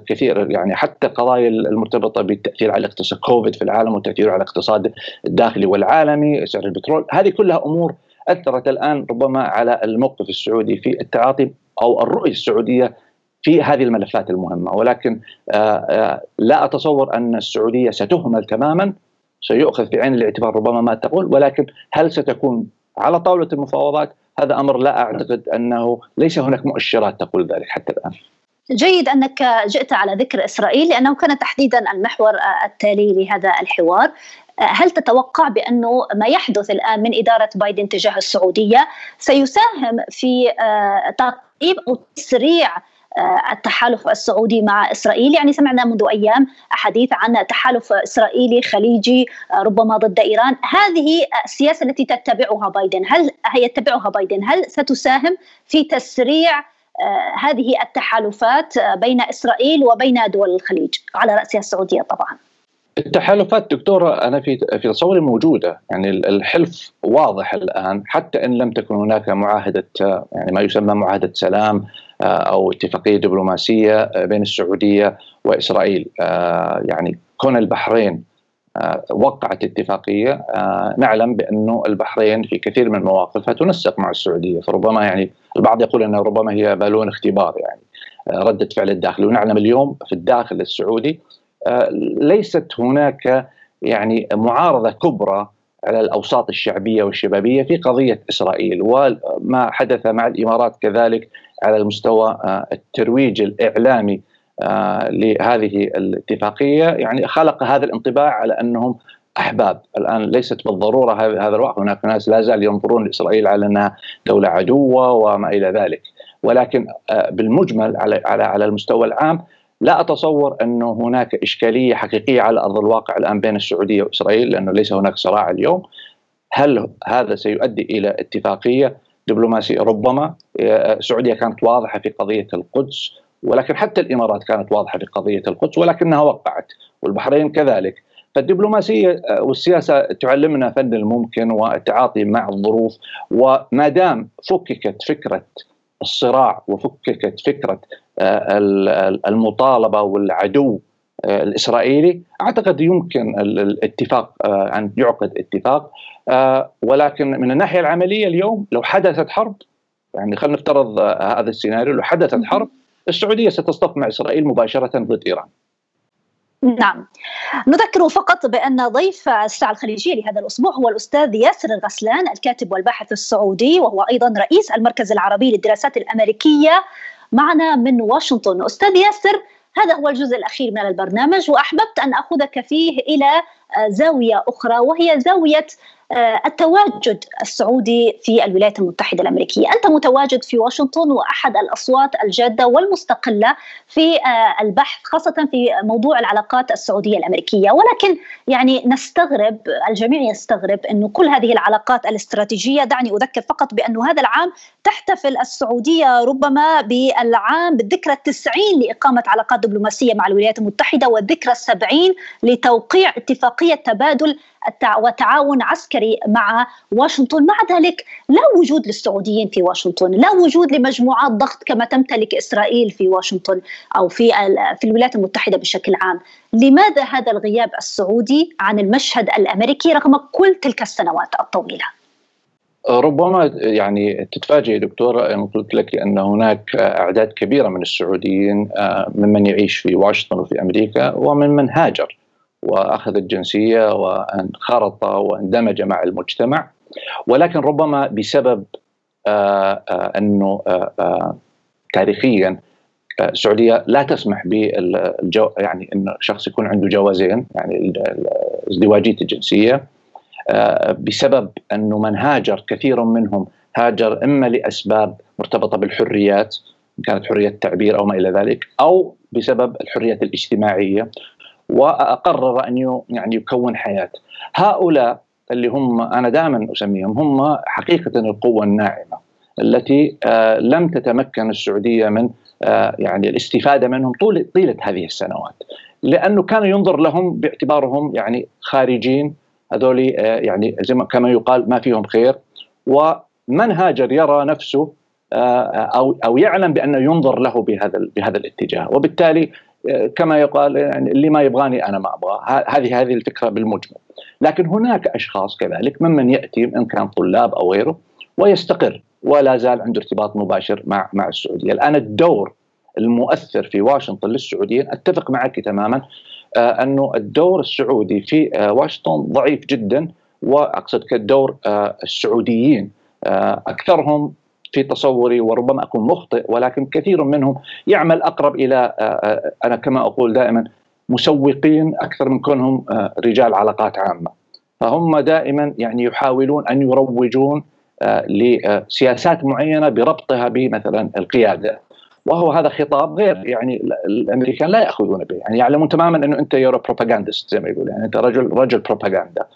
كثير يعني حتى قضايا المرتبطة بالتأثير على الاقتصاد كوفيد في العالم والتأثير على الاقتصاد الداخلي والعالمي سعر البترول. هذه كلها أمور أثرت الآن ربما على الموقف السعودي في التعاطي أو الرؤية السعودية في هذه الملفات المهمة. ولكن آه، آه، لا أتصور أن السعودية ستهمل تماما سيؤخذ في عين الاعتبار ربما ما تقول ولكن هل ستكون على طاولة المفاوضات؟ هذا أمر لا أعتقد أنه ليس هناك مؤشرات تقول ذلك حتى الآن. جيد أنك جئت على ذكر إسرائيل لأنه كان تحديدا المحور التالي لهذا الحوار هل تتوقع بأنه ما يحدث الآن من إدارة بايدن تجاه السعودية سيساهم في آه، تقريب أو تسريع التحالف السعودي مع إسرائيل. يعني سمعنا منذ أيام حديث عن تحالف إسرائيلي خليجي ربما ضد إيران. هذه السياسة التي تتبعها بايدن هل يتبعها بايدن؟ هل ستساهم في تسريع هذه التحالفات بين إسرائيل وبين دول الخليج؟ على رأسها السعودية طبعا. التحالفات دكتورة أنا في في تصوري موجودة. يعني الحلف واضح الآن حتى إن لم تكن هناك معاهدة يعني ما يسمى معاهدة سلام آه، أو اتفاقية دبلوماسية آه، بين السعودية وإسرائيل. آه، يعني كون البحرين وقعت اتفاقية نعلم بأنه البحرين في كثير من مواقفها تنسق مع السعودية. فربما يعني البعض يقول أنه ربما هي بالون اختبار يعني ردة فعل الداخل ونعلم اليوم في الداخل السعودي ليست هناك يعني معارضة كبرى على الأوساط الشعبية والشبابية في قضية إسرائيل. وما حدث مع الإمارات كذلك على المستوى آه، الترويج الإعلامي آه، لهذه الاتفاقية. يعني خلق هذا الانطباع على أنهم أحباب. الآن ليست بالضرورة هذا الواقع هناك ناس لا زال ينظرون لإسرائيل على أنها دولة عدوة وما إلى ذلك. ولكن بالمجمل على على على المستوى العام لا أتصور انه هناك إشكالية حقيقية على أرض الواقع الآن بين السعودية وإسرائيل لأنه ليس هناك صراع اليوم. هل هذا سيؤدي إلى اتفاقية؟ دبلوماسية؟ ربما السعوديه كانت واضحة في قضية القدس ولكن حتى الإمارات كانت واضحة في قضية القدس ولكنها وقعت والبحرين كذلك. فالدبلوماسية والسياسة تعلمنا فن الممكن والتعاطي مع الظروف وما دام فككت فكرة الصراع وفككت فكرة آه، المطالبة والعدو آه، الإسرائيلي. أعتقد يمكن الاتفاق آه، ان يعقد اتفاق. ولكن من الناحية العملية اليوم لو حدثت حرب يعني خلينا نفترض هذا السيناريو لو حدثت حرب السعودية ستصطف مع إسرائيل مباشرة ضد إيران. نعم. نذكر فقط بأن ضيف الساعة الخليجية لهذا الأسبوع هو الأستاذ ياسر الغسلان الكاتب والباحث السعودي وهو أيضا رئيس المركز العربي للدراسات الأمريكية معنا من واشنطن. أستاذ ياسر هذا هو الجزء الأخير من البرنامج وأحببت أن أخذك فيه إلى زاوية أخرى وهي زاوية آه، التواجد السعودي في الولايات المتحدة الأمريكية. أنت متواجد في واشنطن وأحد الأصوات الجادة والمستقلة في آه، البحث خاصة في موضوع العلاقات السعودية الأمريكية. ولكن يعني نستغرب الجميع يستغرب أنه كل هذه العلاقات الاستراتيجية دعني أذكر فقط بأنه هذا العام تحتفل السعودية ربما بالعام بالذكرى التسعين لإقامة علاقات دبلوماسية مع الولايات المتحدة والذكرى السبعين لتوقيع اتفاقية تبادل وتعاون عسكري مع واشنطن. مع ذلك لا وجود للسعوديين في واشنطن لا وجود لمجموعات ضغط كما تمتلك إسرائيل في واشنطن أو في, في الولايات المتحدة بشكل عام. لماذا هذا الغياب السعودي عن المشهد الأمريكي رغم كل تلك السنوات الطويلة؟ ربما يعني تتفاجئ دكتورة إن قلت لك أن هناك أعداد كبيرة من السعوديين آه، ممن يعيش في واشنطن وفي أمريكا ومن من هاجر. وأخذ الجنسية وانخرط واندمج مع المجتمع ولكن ربما بسبب آه، آه، أنه آه، تاريخيا السعودية لا تسمح بالجو يعني إن شخص يكون عنده جوازين يعني ازدواجية الجنسية بسبب أنه من هاجر كثير منهم هاجر إما لأسباب مرتبطة بالحريات كانت حرية التعبير أو ما إلى ذلك أو بسبب الحريات الاجتماعية. وقرر أن يعني يكون حياة. هؤلاء اللي هم أنا دائما أسميهم هم حقيقة القوة الناعمة التي آه، لم تتمكن السعودية من آه، يعني الاستفادة منهم طول طيلة هذه السنوات. لأنه كان ينظر لهم باعتبارهم يعني خارجين هذول آه، يعني زي ما كما يقال ما فيهم خير. ومن هاجر يرى نفسه أو أو يعلم بأنه ينظر له بهذا بهذا الاتجاه. وبالتالي كما يقال يعني اللي ما يبغاني أنا ما أبغى هذه هذه الفكرة بالمجمل. لكن هناك أشخاص كذلك ممن يأتي إن كان طلاب أو غيره ويستقر ولا زال عنده ارتباط مباشر مع مع السعودية. الآن الدور المؤثر في واشنطن للسعوديين أتفق معك تماما آه أنه الدور السعودي في آه واشنطن ضعيف جدا وأقصد كالدور آه السعوديين أكثرهم في تصوري وربما أكون مخطئ ولكن كثير منهم يعمل أقرب إلى آه، آه، أنا كما أقول دائما مسوقين أكثر من كونهم آه، رجال علاقات عامة. فهم دائما يعني يحاولون أن يروجون لسياسات معينة بربطها بمثلا القيادة. وهو هذا خطاب غير يعني الأمريكان لا يأخذون به. يعني يعلمون تماما أنه أنت يورو بروباغاندست زي ما يقول يعني أنت رجل رجل بروباغندا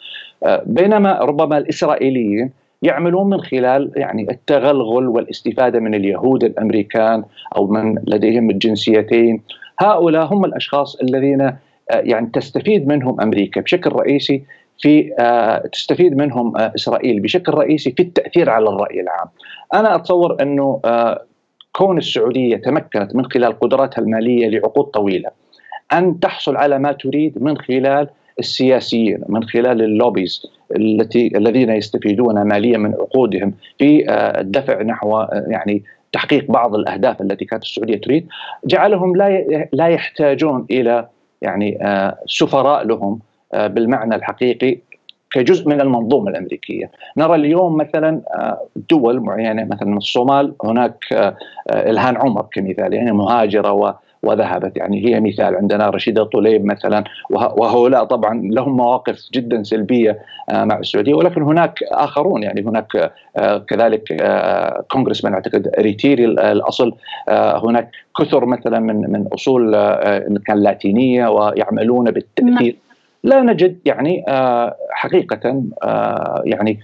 بينما ربما الإسرائيليين يعملون من خلال يعني التغلغل والاستفادة من اليهود الأمريكان أو من لديهم الجنسيتين هؤلاء هم الأشخاص الذين آه، يعني تستفيد منهم أمريكا بشكل رئيسي في آه، تستفيد منهم إسرائيل بشكل رئيسي في التأثير على الرأي العام. أنا أتصور أنه كون السعودية تمكنت من خلال قدراتها المالية لعقود طويلة أن تحصل على ما تريد من خلال السياسيين من خلال اللوبيز التي الذين يستفيدون ماليا من عقودهم في آه، الدفع نحو آه، يعني تحقيق بعض الأهداف التي كانت السعودية تريد جعلهم لا لا يحتاجون إلى يعني آه، سفراء لهم بالمعنى الحقيقي كجزء من المنظومة الأمريكية، نرى اليوم مثلا دول معينة مثلا الصومال هناك الهان عمر كمثال يعني مهاجرة وذهبت. يعني هي مثال عندنا رشيدة طليب مثلا وهؤلاء طبعا لهم مواقف جدا سلبية آه، مع السعودية. ولكن هناك آخرون يعني هناك آه، كذلك كونغرسمان آه، أعتقد ريتيري الأصل هناك كثر مثلا من من أصول كان لاتينية ويعملون بالتاثير نعم. لا نجد يعني حقيقه يعني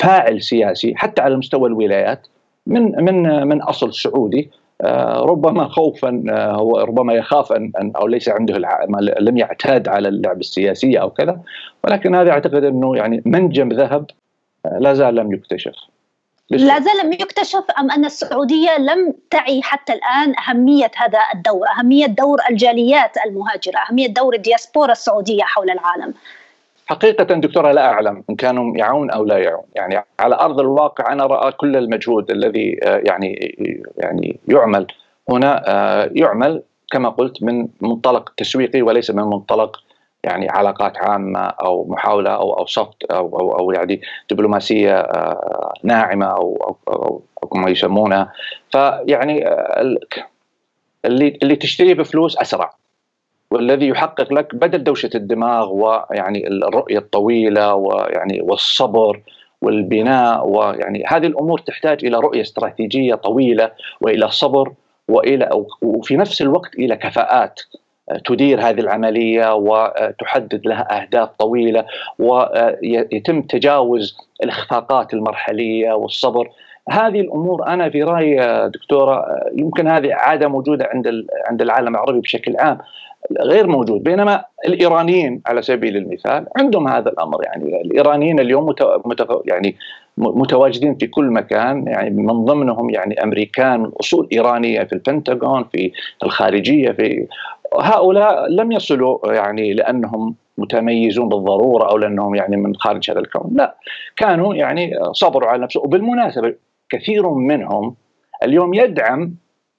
فاعل سياسي حتى على مستوى الولايات من من من أصل سعودي ربما خوفا آه، هو ربما يخاف ان أو ليس عنده لم يعتاد على اللعب السياسيه أو كذا ولكن هذا أعتقد أنه يعني منجم ذهب آه، لا زال لم يكتشف لا زال لم يكتشف أم أن السعودية لم تعي حتى الآن أهمية هذا الدور، أهمية دور الجاليات المهاجرة، أهمية دور الدياسبورا السعودية حول العالم. حقيقة دكتورة لا أعلم إن كانوا يعون أو لا يعون. يعني على أرض الواقع أنا رأى كل المجهود الذي آه، يعني يعني يعمل هنا آه، يعمل كما قلت من منطلق تسويقي وليس من منطلق يعني علاقات عامة أو محاولة أو أو سوفت أو أو, أو يعني دبلوماسية آه، ناعمة أو أو, أو كما يسمونها فيعني اللي اللي تشتريه بفلوس أسرع. والذي يحقق لك بدل دوشة الدماغ ويعني الرؤية الطويلة ويعني والصبر والبناء ويعني هذه الأمور تحتاج إلى رؤية استراتيجية طويلة وإلى صبر وإلى وفي نفس الوقت إلى كفاءات تدير هذه العملية وتحدد لها أهداف طويلة ويتم تجاوز الإخفاقات المرحلية والصبر. هذه الأمور أنا في رأيي دكتورة يمكن هذه عادة موجودة عند عند العالم العربي بشكل عام. غير موجود. بينما الإيرانيين على سبيل المثال عندهم هذا الأمر يعني الإيرانيين اليوم. يعني متواجدين في كل مكان يعني من ضمنهم يعني أمريكان من أصول إيرانية في البنتاغون في الخارجية في هؤلاء لم يصلوا يعني لأنهم متميزون بالضرورة أو لأنهم يعني من خارج هذا الكون. لا كانوا يعني صبروا على نفسهم. وبالمناسبة كثير منهم اليوم يدعم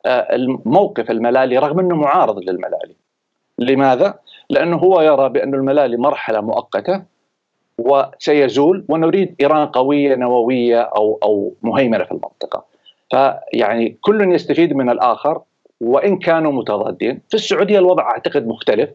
آه، الموقف الملالي رغم إنه معارض للملالي. لماذا؟ لأنه هو يرى بأن الملالي مرحلة مؤقتة وسيزول ونريد إيران قوية نووية أو أو مهيمنة في المنطقة. فيعني كل يستفيد من الآخر وإن كانوا متضادين. في السعودية الوضع أعتقد مختلف.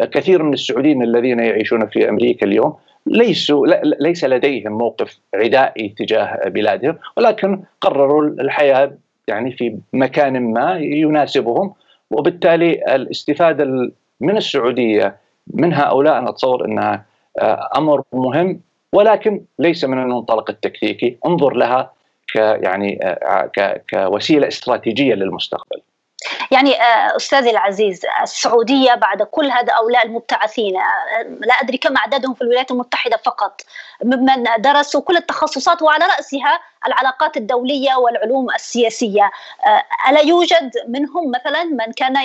كثير من السعوديين الذين يعيشون في أمريكا اليوم ليسوا ليس لديهم موقف عدائي تجاه بلادهم ولكن قرروا الحياة يعني في مكان ما يناسبهم وبالتالي الاستفادة من السعودية من هؤلاء أنا أتصور إنها آه، أمر مهم ولكن ليس من المنطلق التكتيكي. انظر لها ك يعني آه، كوسيلة استراتيجية للمستقبل. يعني آه، أستاذي العزيز السعودية بعد كل هؤلاء المبتعثين آه، لا أدري كم عددهم في الولايات المتحدة فقط ممن درسوا كل التخصصات وعلى رأسها العلاقات الدولية والعلوم السياسية. آه، ألا يوجد منهم مثلا من كان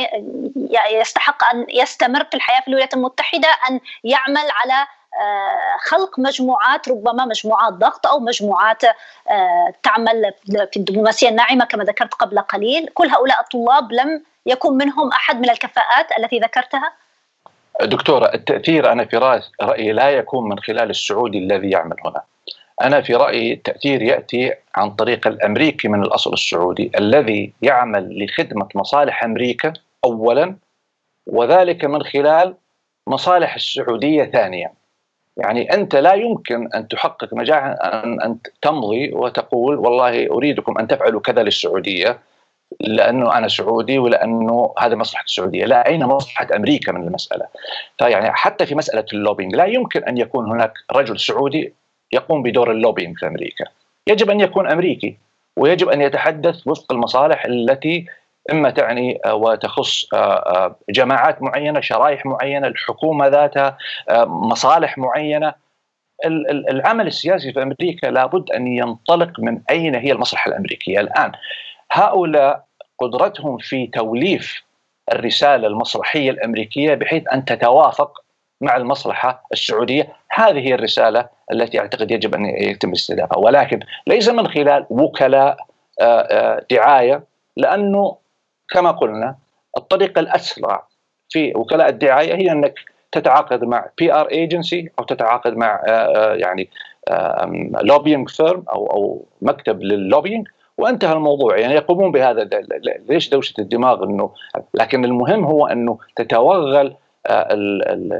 يستحق أن يستمر في الحياة في الولايات المتحدة أن يعمل على خلق مجموعات ربما مجموعات ضغط أو مجموعات آه، تعمل في الدبلوماسية الناعمة كما ذكرت قبل قليل، كل هؤلاء الطلاب لم يكن منهم أحد من الكفاءات التي ذكرتها؟ دكتورة التأثير أنا في رأيي لا يكون من خلال السعودي الذي يعمل هنا. أنا في رأيي التأثير يأتي عن طريق الأمريكي من الأصل السعودي الذي يعمل لخدمة مصالح أمريكا أولا وذلك من خلال مصالح السعودية ثانيا. يعني أنت لا يمكن أن تحقق نجاح أن أن تمضي وتقول والله أريدكم أن تفعلوا كذا للسعودية لأنه أنا سعودي ولأنه هذا مصلحة السعودية، لا أين مصلحة أمريكا من المسألة؟ فيعني حتى في مسألة ال lobbying لا يمكن أن يكون هناك رجل سعودي يقوم بدور ال lobbying في أمريكا، يجب أن يكون أمريكي ويجب أن يتحدث وفق المصالح التي إما تعني آه، وتخص آه، آه، جماعات معينة، شرائح معينة، الحكومة ذاتها، مصالح معينة. العمل السياسي في أمريكا لابد أن ينطلق من أين هي المصلحة الأمريكية الآن. هؤلاء قدرتهم في توليف الرسالة المصلحية الأمريكية بحيث أن تتوافق مع المصلحة السعودية، هذه هي الرسالة التي أعتقد يجب أن يتم استهدافها، ولكن ليس من خلال وكلاء دعاية لأنه كما قلنا الطريقة الأسرع في وكلاء الدعاية هي أنك تتعاقد مع PR agency أو تتعاقد مع آه، آه، يعني lobbying firm أو أو مكتب لل lobbying وانتهى الموضوع. يعني يقومون بهذا. ليش دوشة الدماغ إنه لكن المهم هو إنه تتوغل آه،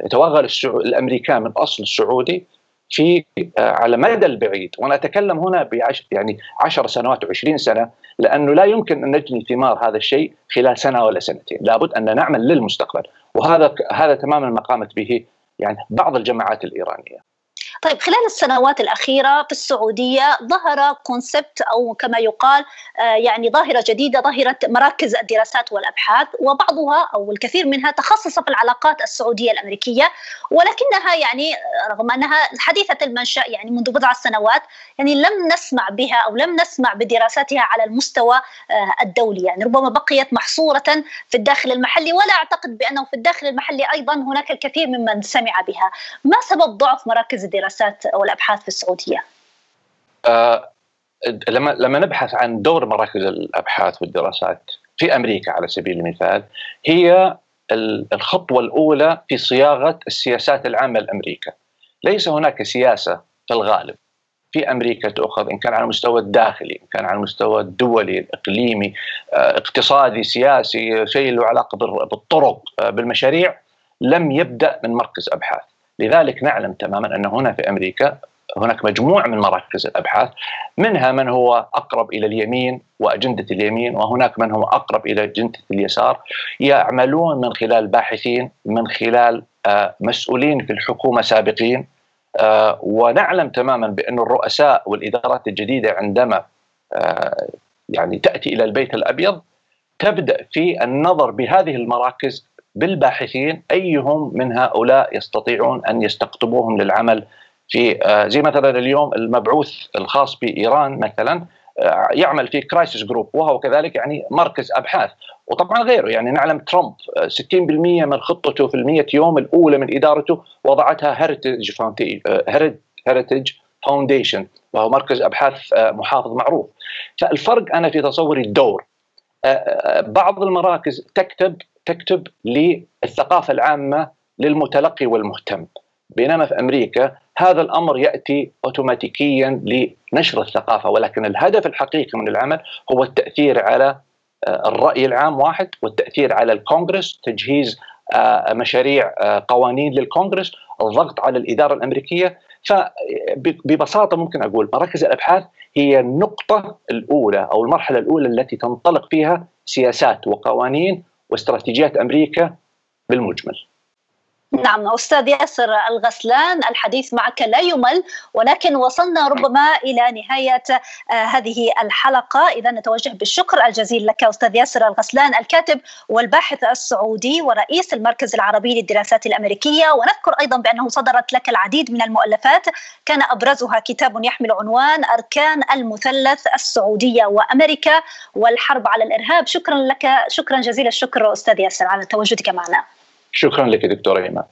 يتوغل الأمريكان من أصل السعودي في على مدى البعيد. وأنا أتكلم هنا بعش يعني 10 سنوات و20 سنة لأنه لا يمكن أن نجني ثمار هذا الشيء خلال سنة ولا سنتين، لابد أن نعمل للمستقبل. وهذا هذا تماما ما قامت به يعني بعض الجماعات الإيرانية. طيب خلال السنوات الأخيرة في السعودية ظهر كونسبت أو كما يقال آه، يعني ظاهرة جديدة ظاهرة مراكز الدراسات والأبحاث وبعضها أو الكثير منها تخصص في العلاقات السعودية الأمريكية ولكنها يعني رغم أنها حديثة المنشأ يعني منذ بضع سنوات يعني لم نسمع بها أو لم نسمع بدراساتها على المستوى آه، الدولي. يعني ربما بقيت محصورة في الداخل المحلي ولا أعتقد بأنه في الداخل المحلي أيضا هناك الكثير ممن سمع بها. ما سبب ضعف مراكز الدراسات؟ الدراسات والابحاث في السعودية؟ آه لما لما نبحث عن دور مراكز الأبحاث والدراسات في أمريكا على سبيل المثال هي الخطوة الأولى في صياغة السياسات العامة لأمريكا. ليس هناك سياسة في الغالب في أمريكا تؤخذ إن كان على المستوى الداخلي، إن كان على المستوى الدولي، الإقليمي، آه، اقتصادي، سياسي، شيء له علاقة بالطرق، آه، بالمشاريع لم يبدأ من مركز أبحاث. لذلك نعلم تماما أن هنا في أمريكا هناك مجموعة من مراكز الأبحاث منها من هو أقرب إلى اليمين وأجندة اليمين وهناك من هو أقرب إلى اجنده اليسار يعملون من خلال باحثين من خلال آه، مسؤولين في الحكومة سابقين آه، ونعلم تماما بأن الرؤساء والإدارات الجديدة عندما آه، يعني تأتي إلى البيت الأبيض تبدأ في النظر بهذه المراكز بالباحثين أيهم من هؤلاء يستطيعون أن يستقطبوهم للعمل في آه، زي مثلا اليوم المبعوث الخاص بإيران مثلا آه، يعمل في Crisis Group وهو كذلك يعني مركز أبحاث. وطبعا غيره يعني نعلم ترامب 60% آه، من خطته في المية يوم الأولى من إدارته وضعتها Heritage هيريتج فاونديشن وهو مركز أبحاث محافظ معروف. فالفرق أنا في تصوري الدور. بعض المراكز تكتب تكتب للثقافة العامة للمتلقي والمهتم. بينما في أمريكا هذا الأمر يأتي اوتوماتيكيا لنشر الثقافة ولكن الهدف الحقيقي من العمل هو التأثير على آه، الرأي العام واحد والتأثير على الكونغرس تجهيز آه، مشاريع آه، قوانين للكونغرس الضغط على الإدارة الأمريكية. فببساطه ممكن أقول مراكز الأبحاث هي النقطة الأولى أو المرحلة الأولى التي تنطلق فيها سياسات وقوانين واستراتيجيات أمريكا بالمجمل. نعم أستاذ ياسر الغسلان الحديث معك لا يمل ولكن وصلنا ربما إلى نهاية آه، هذه الحلقة. إذا نتوجه بالشكر الجزيل لك أستاذ ياسر الغسلان الكاتب والباحث السعودي ورئيس المركز العربي للدراسات الأمريكية. ونذكر أيضا بأنه صدرت لك العديد من المؤلفات. كان أبرزها كتاب يحمل عنوان أركان المثلث السعودية وأمريكا والحرب على الإرهاب. شكرا لك شكرا جزيل الشكر أستاذ ياسر على تواجدك معنا. شكرا لك دكتورة إيمان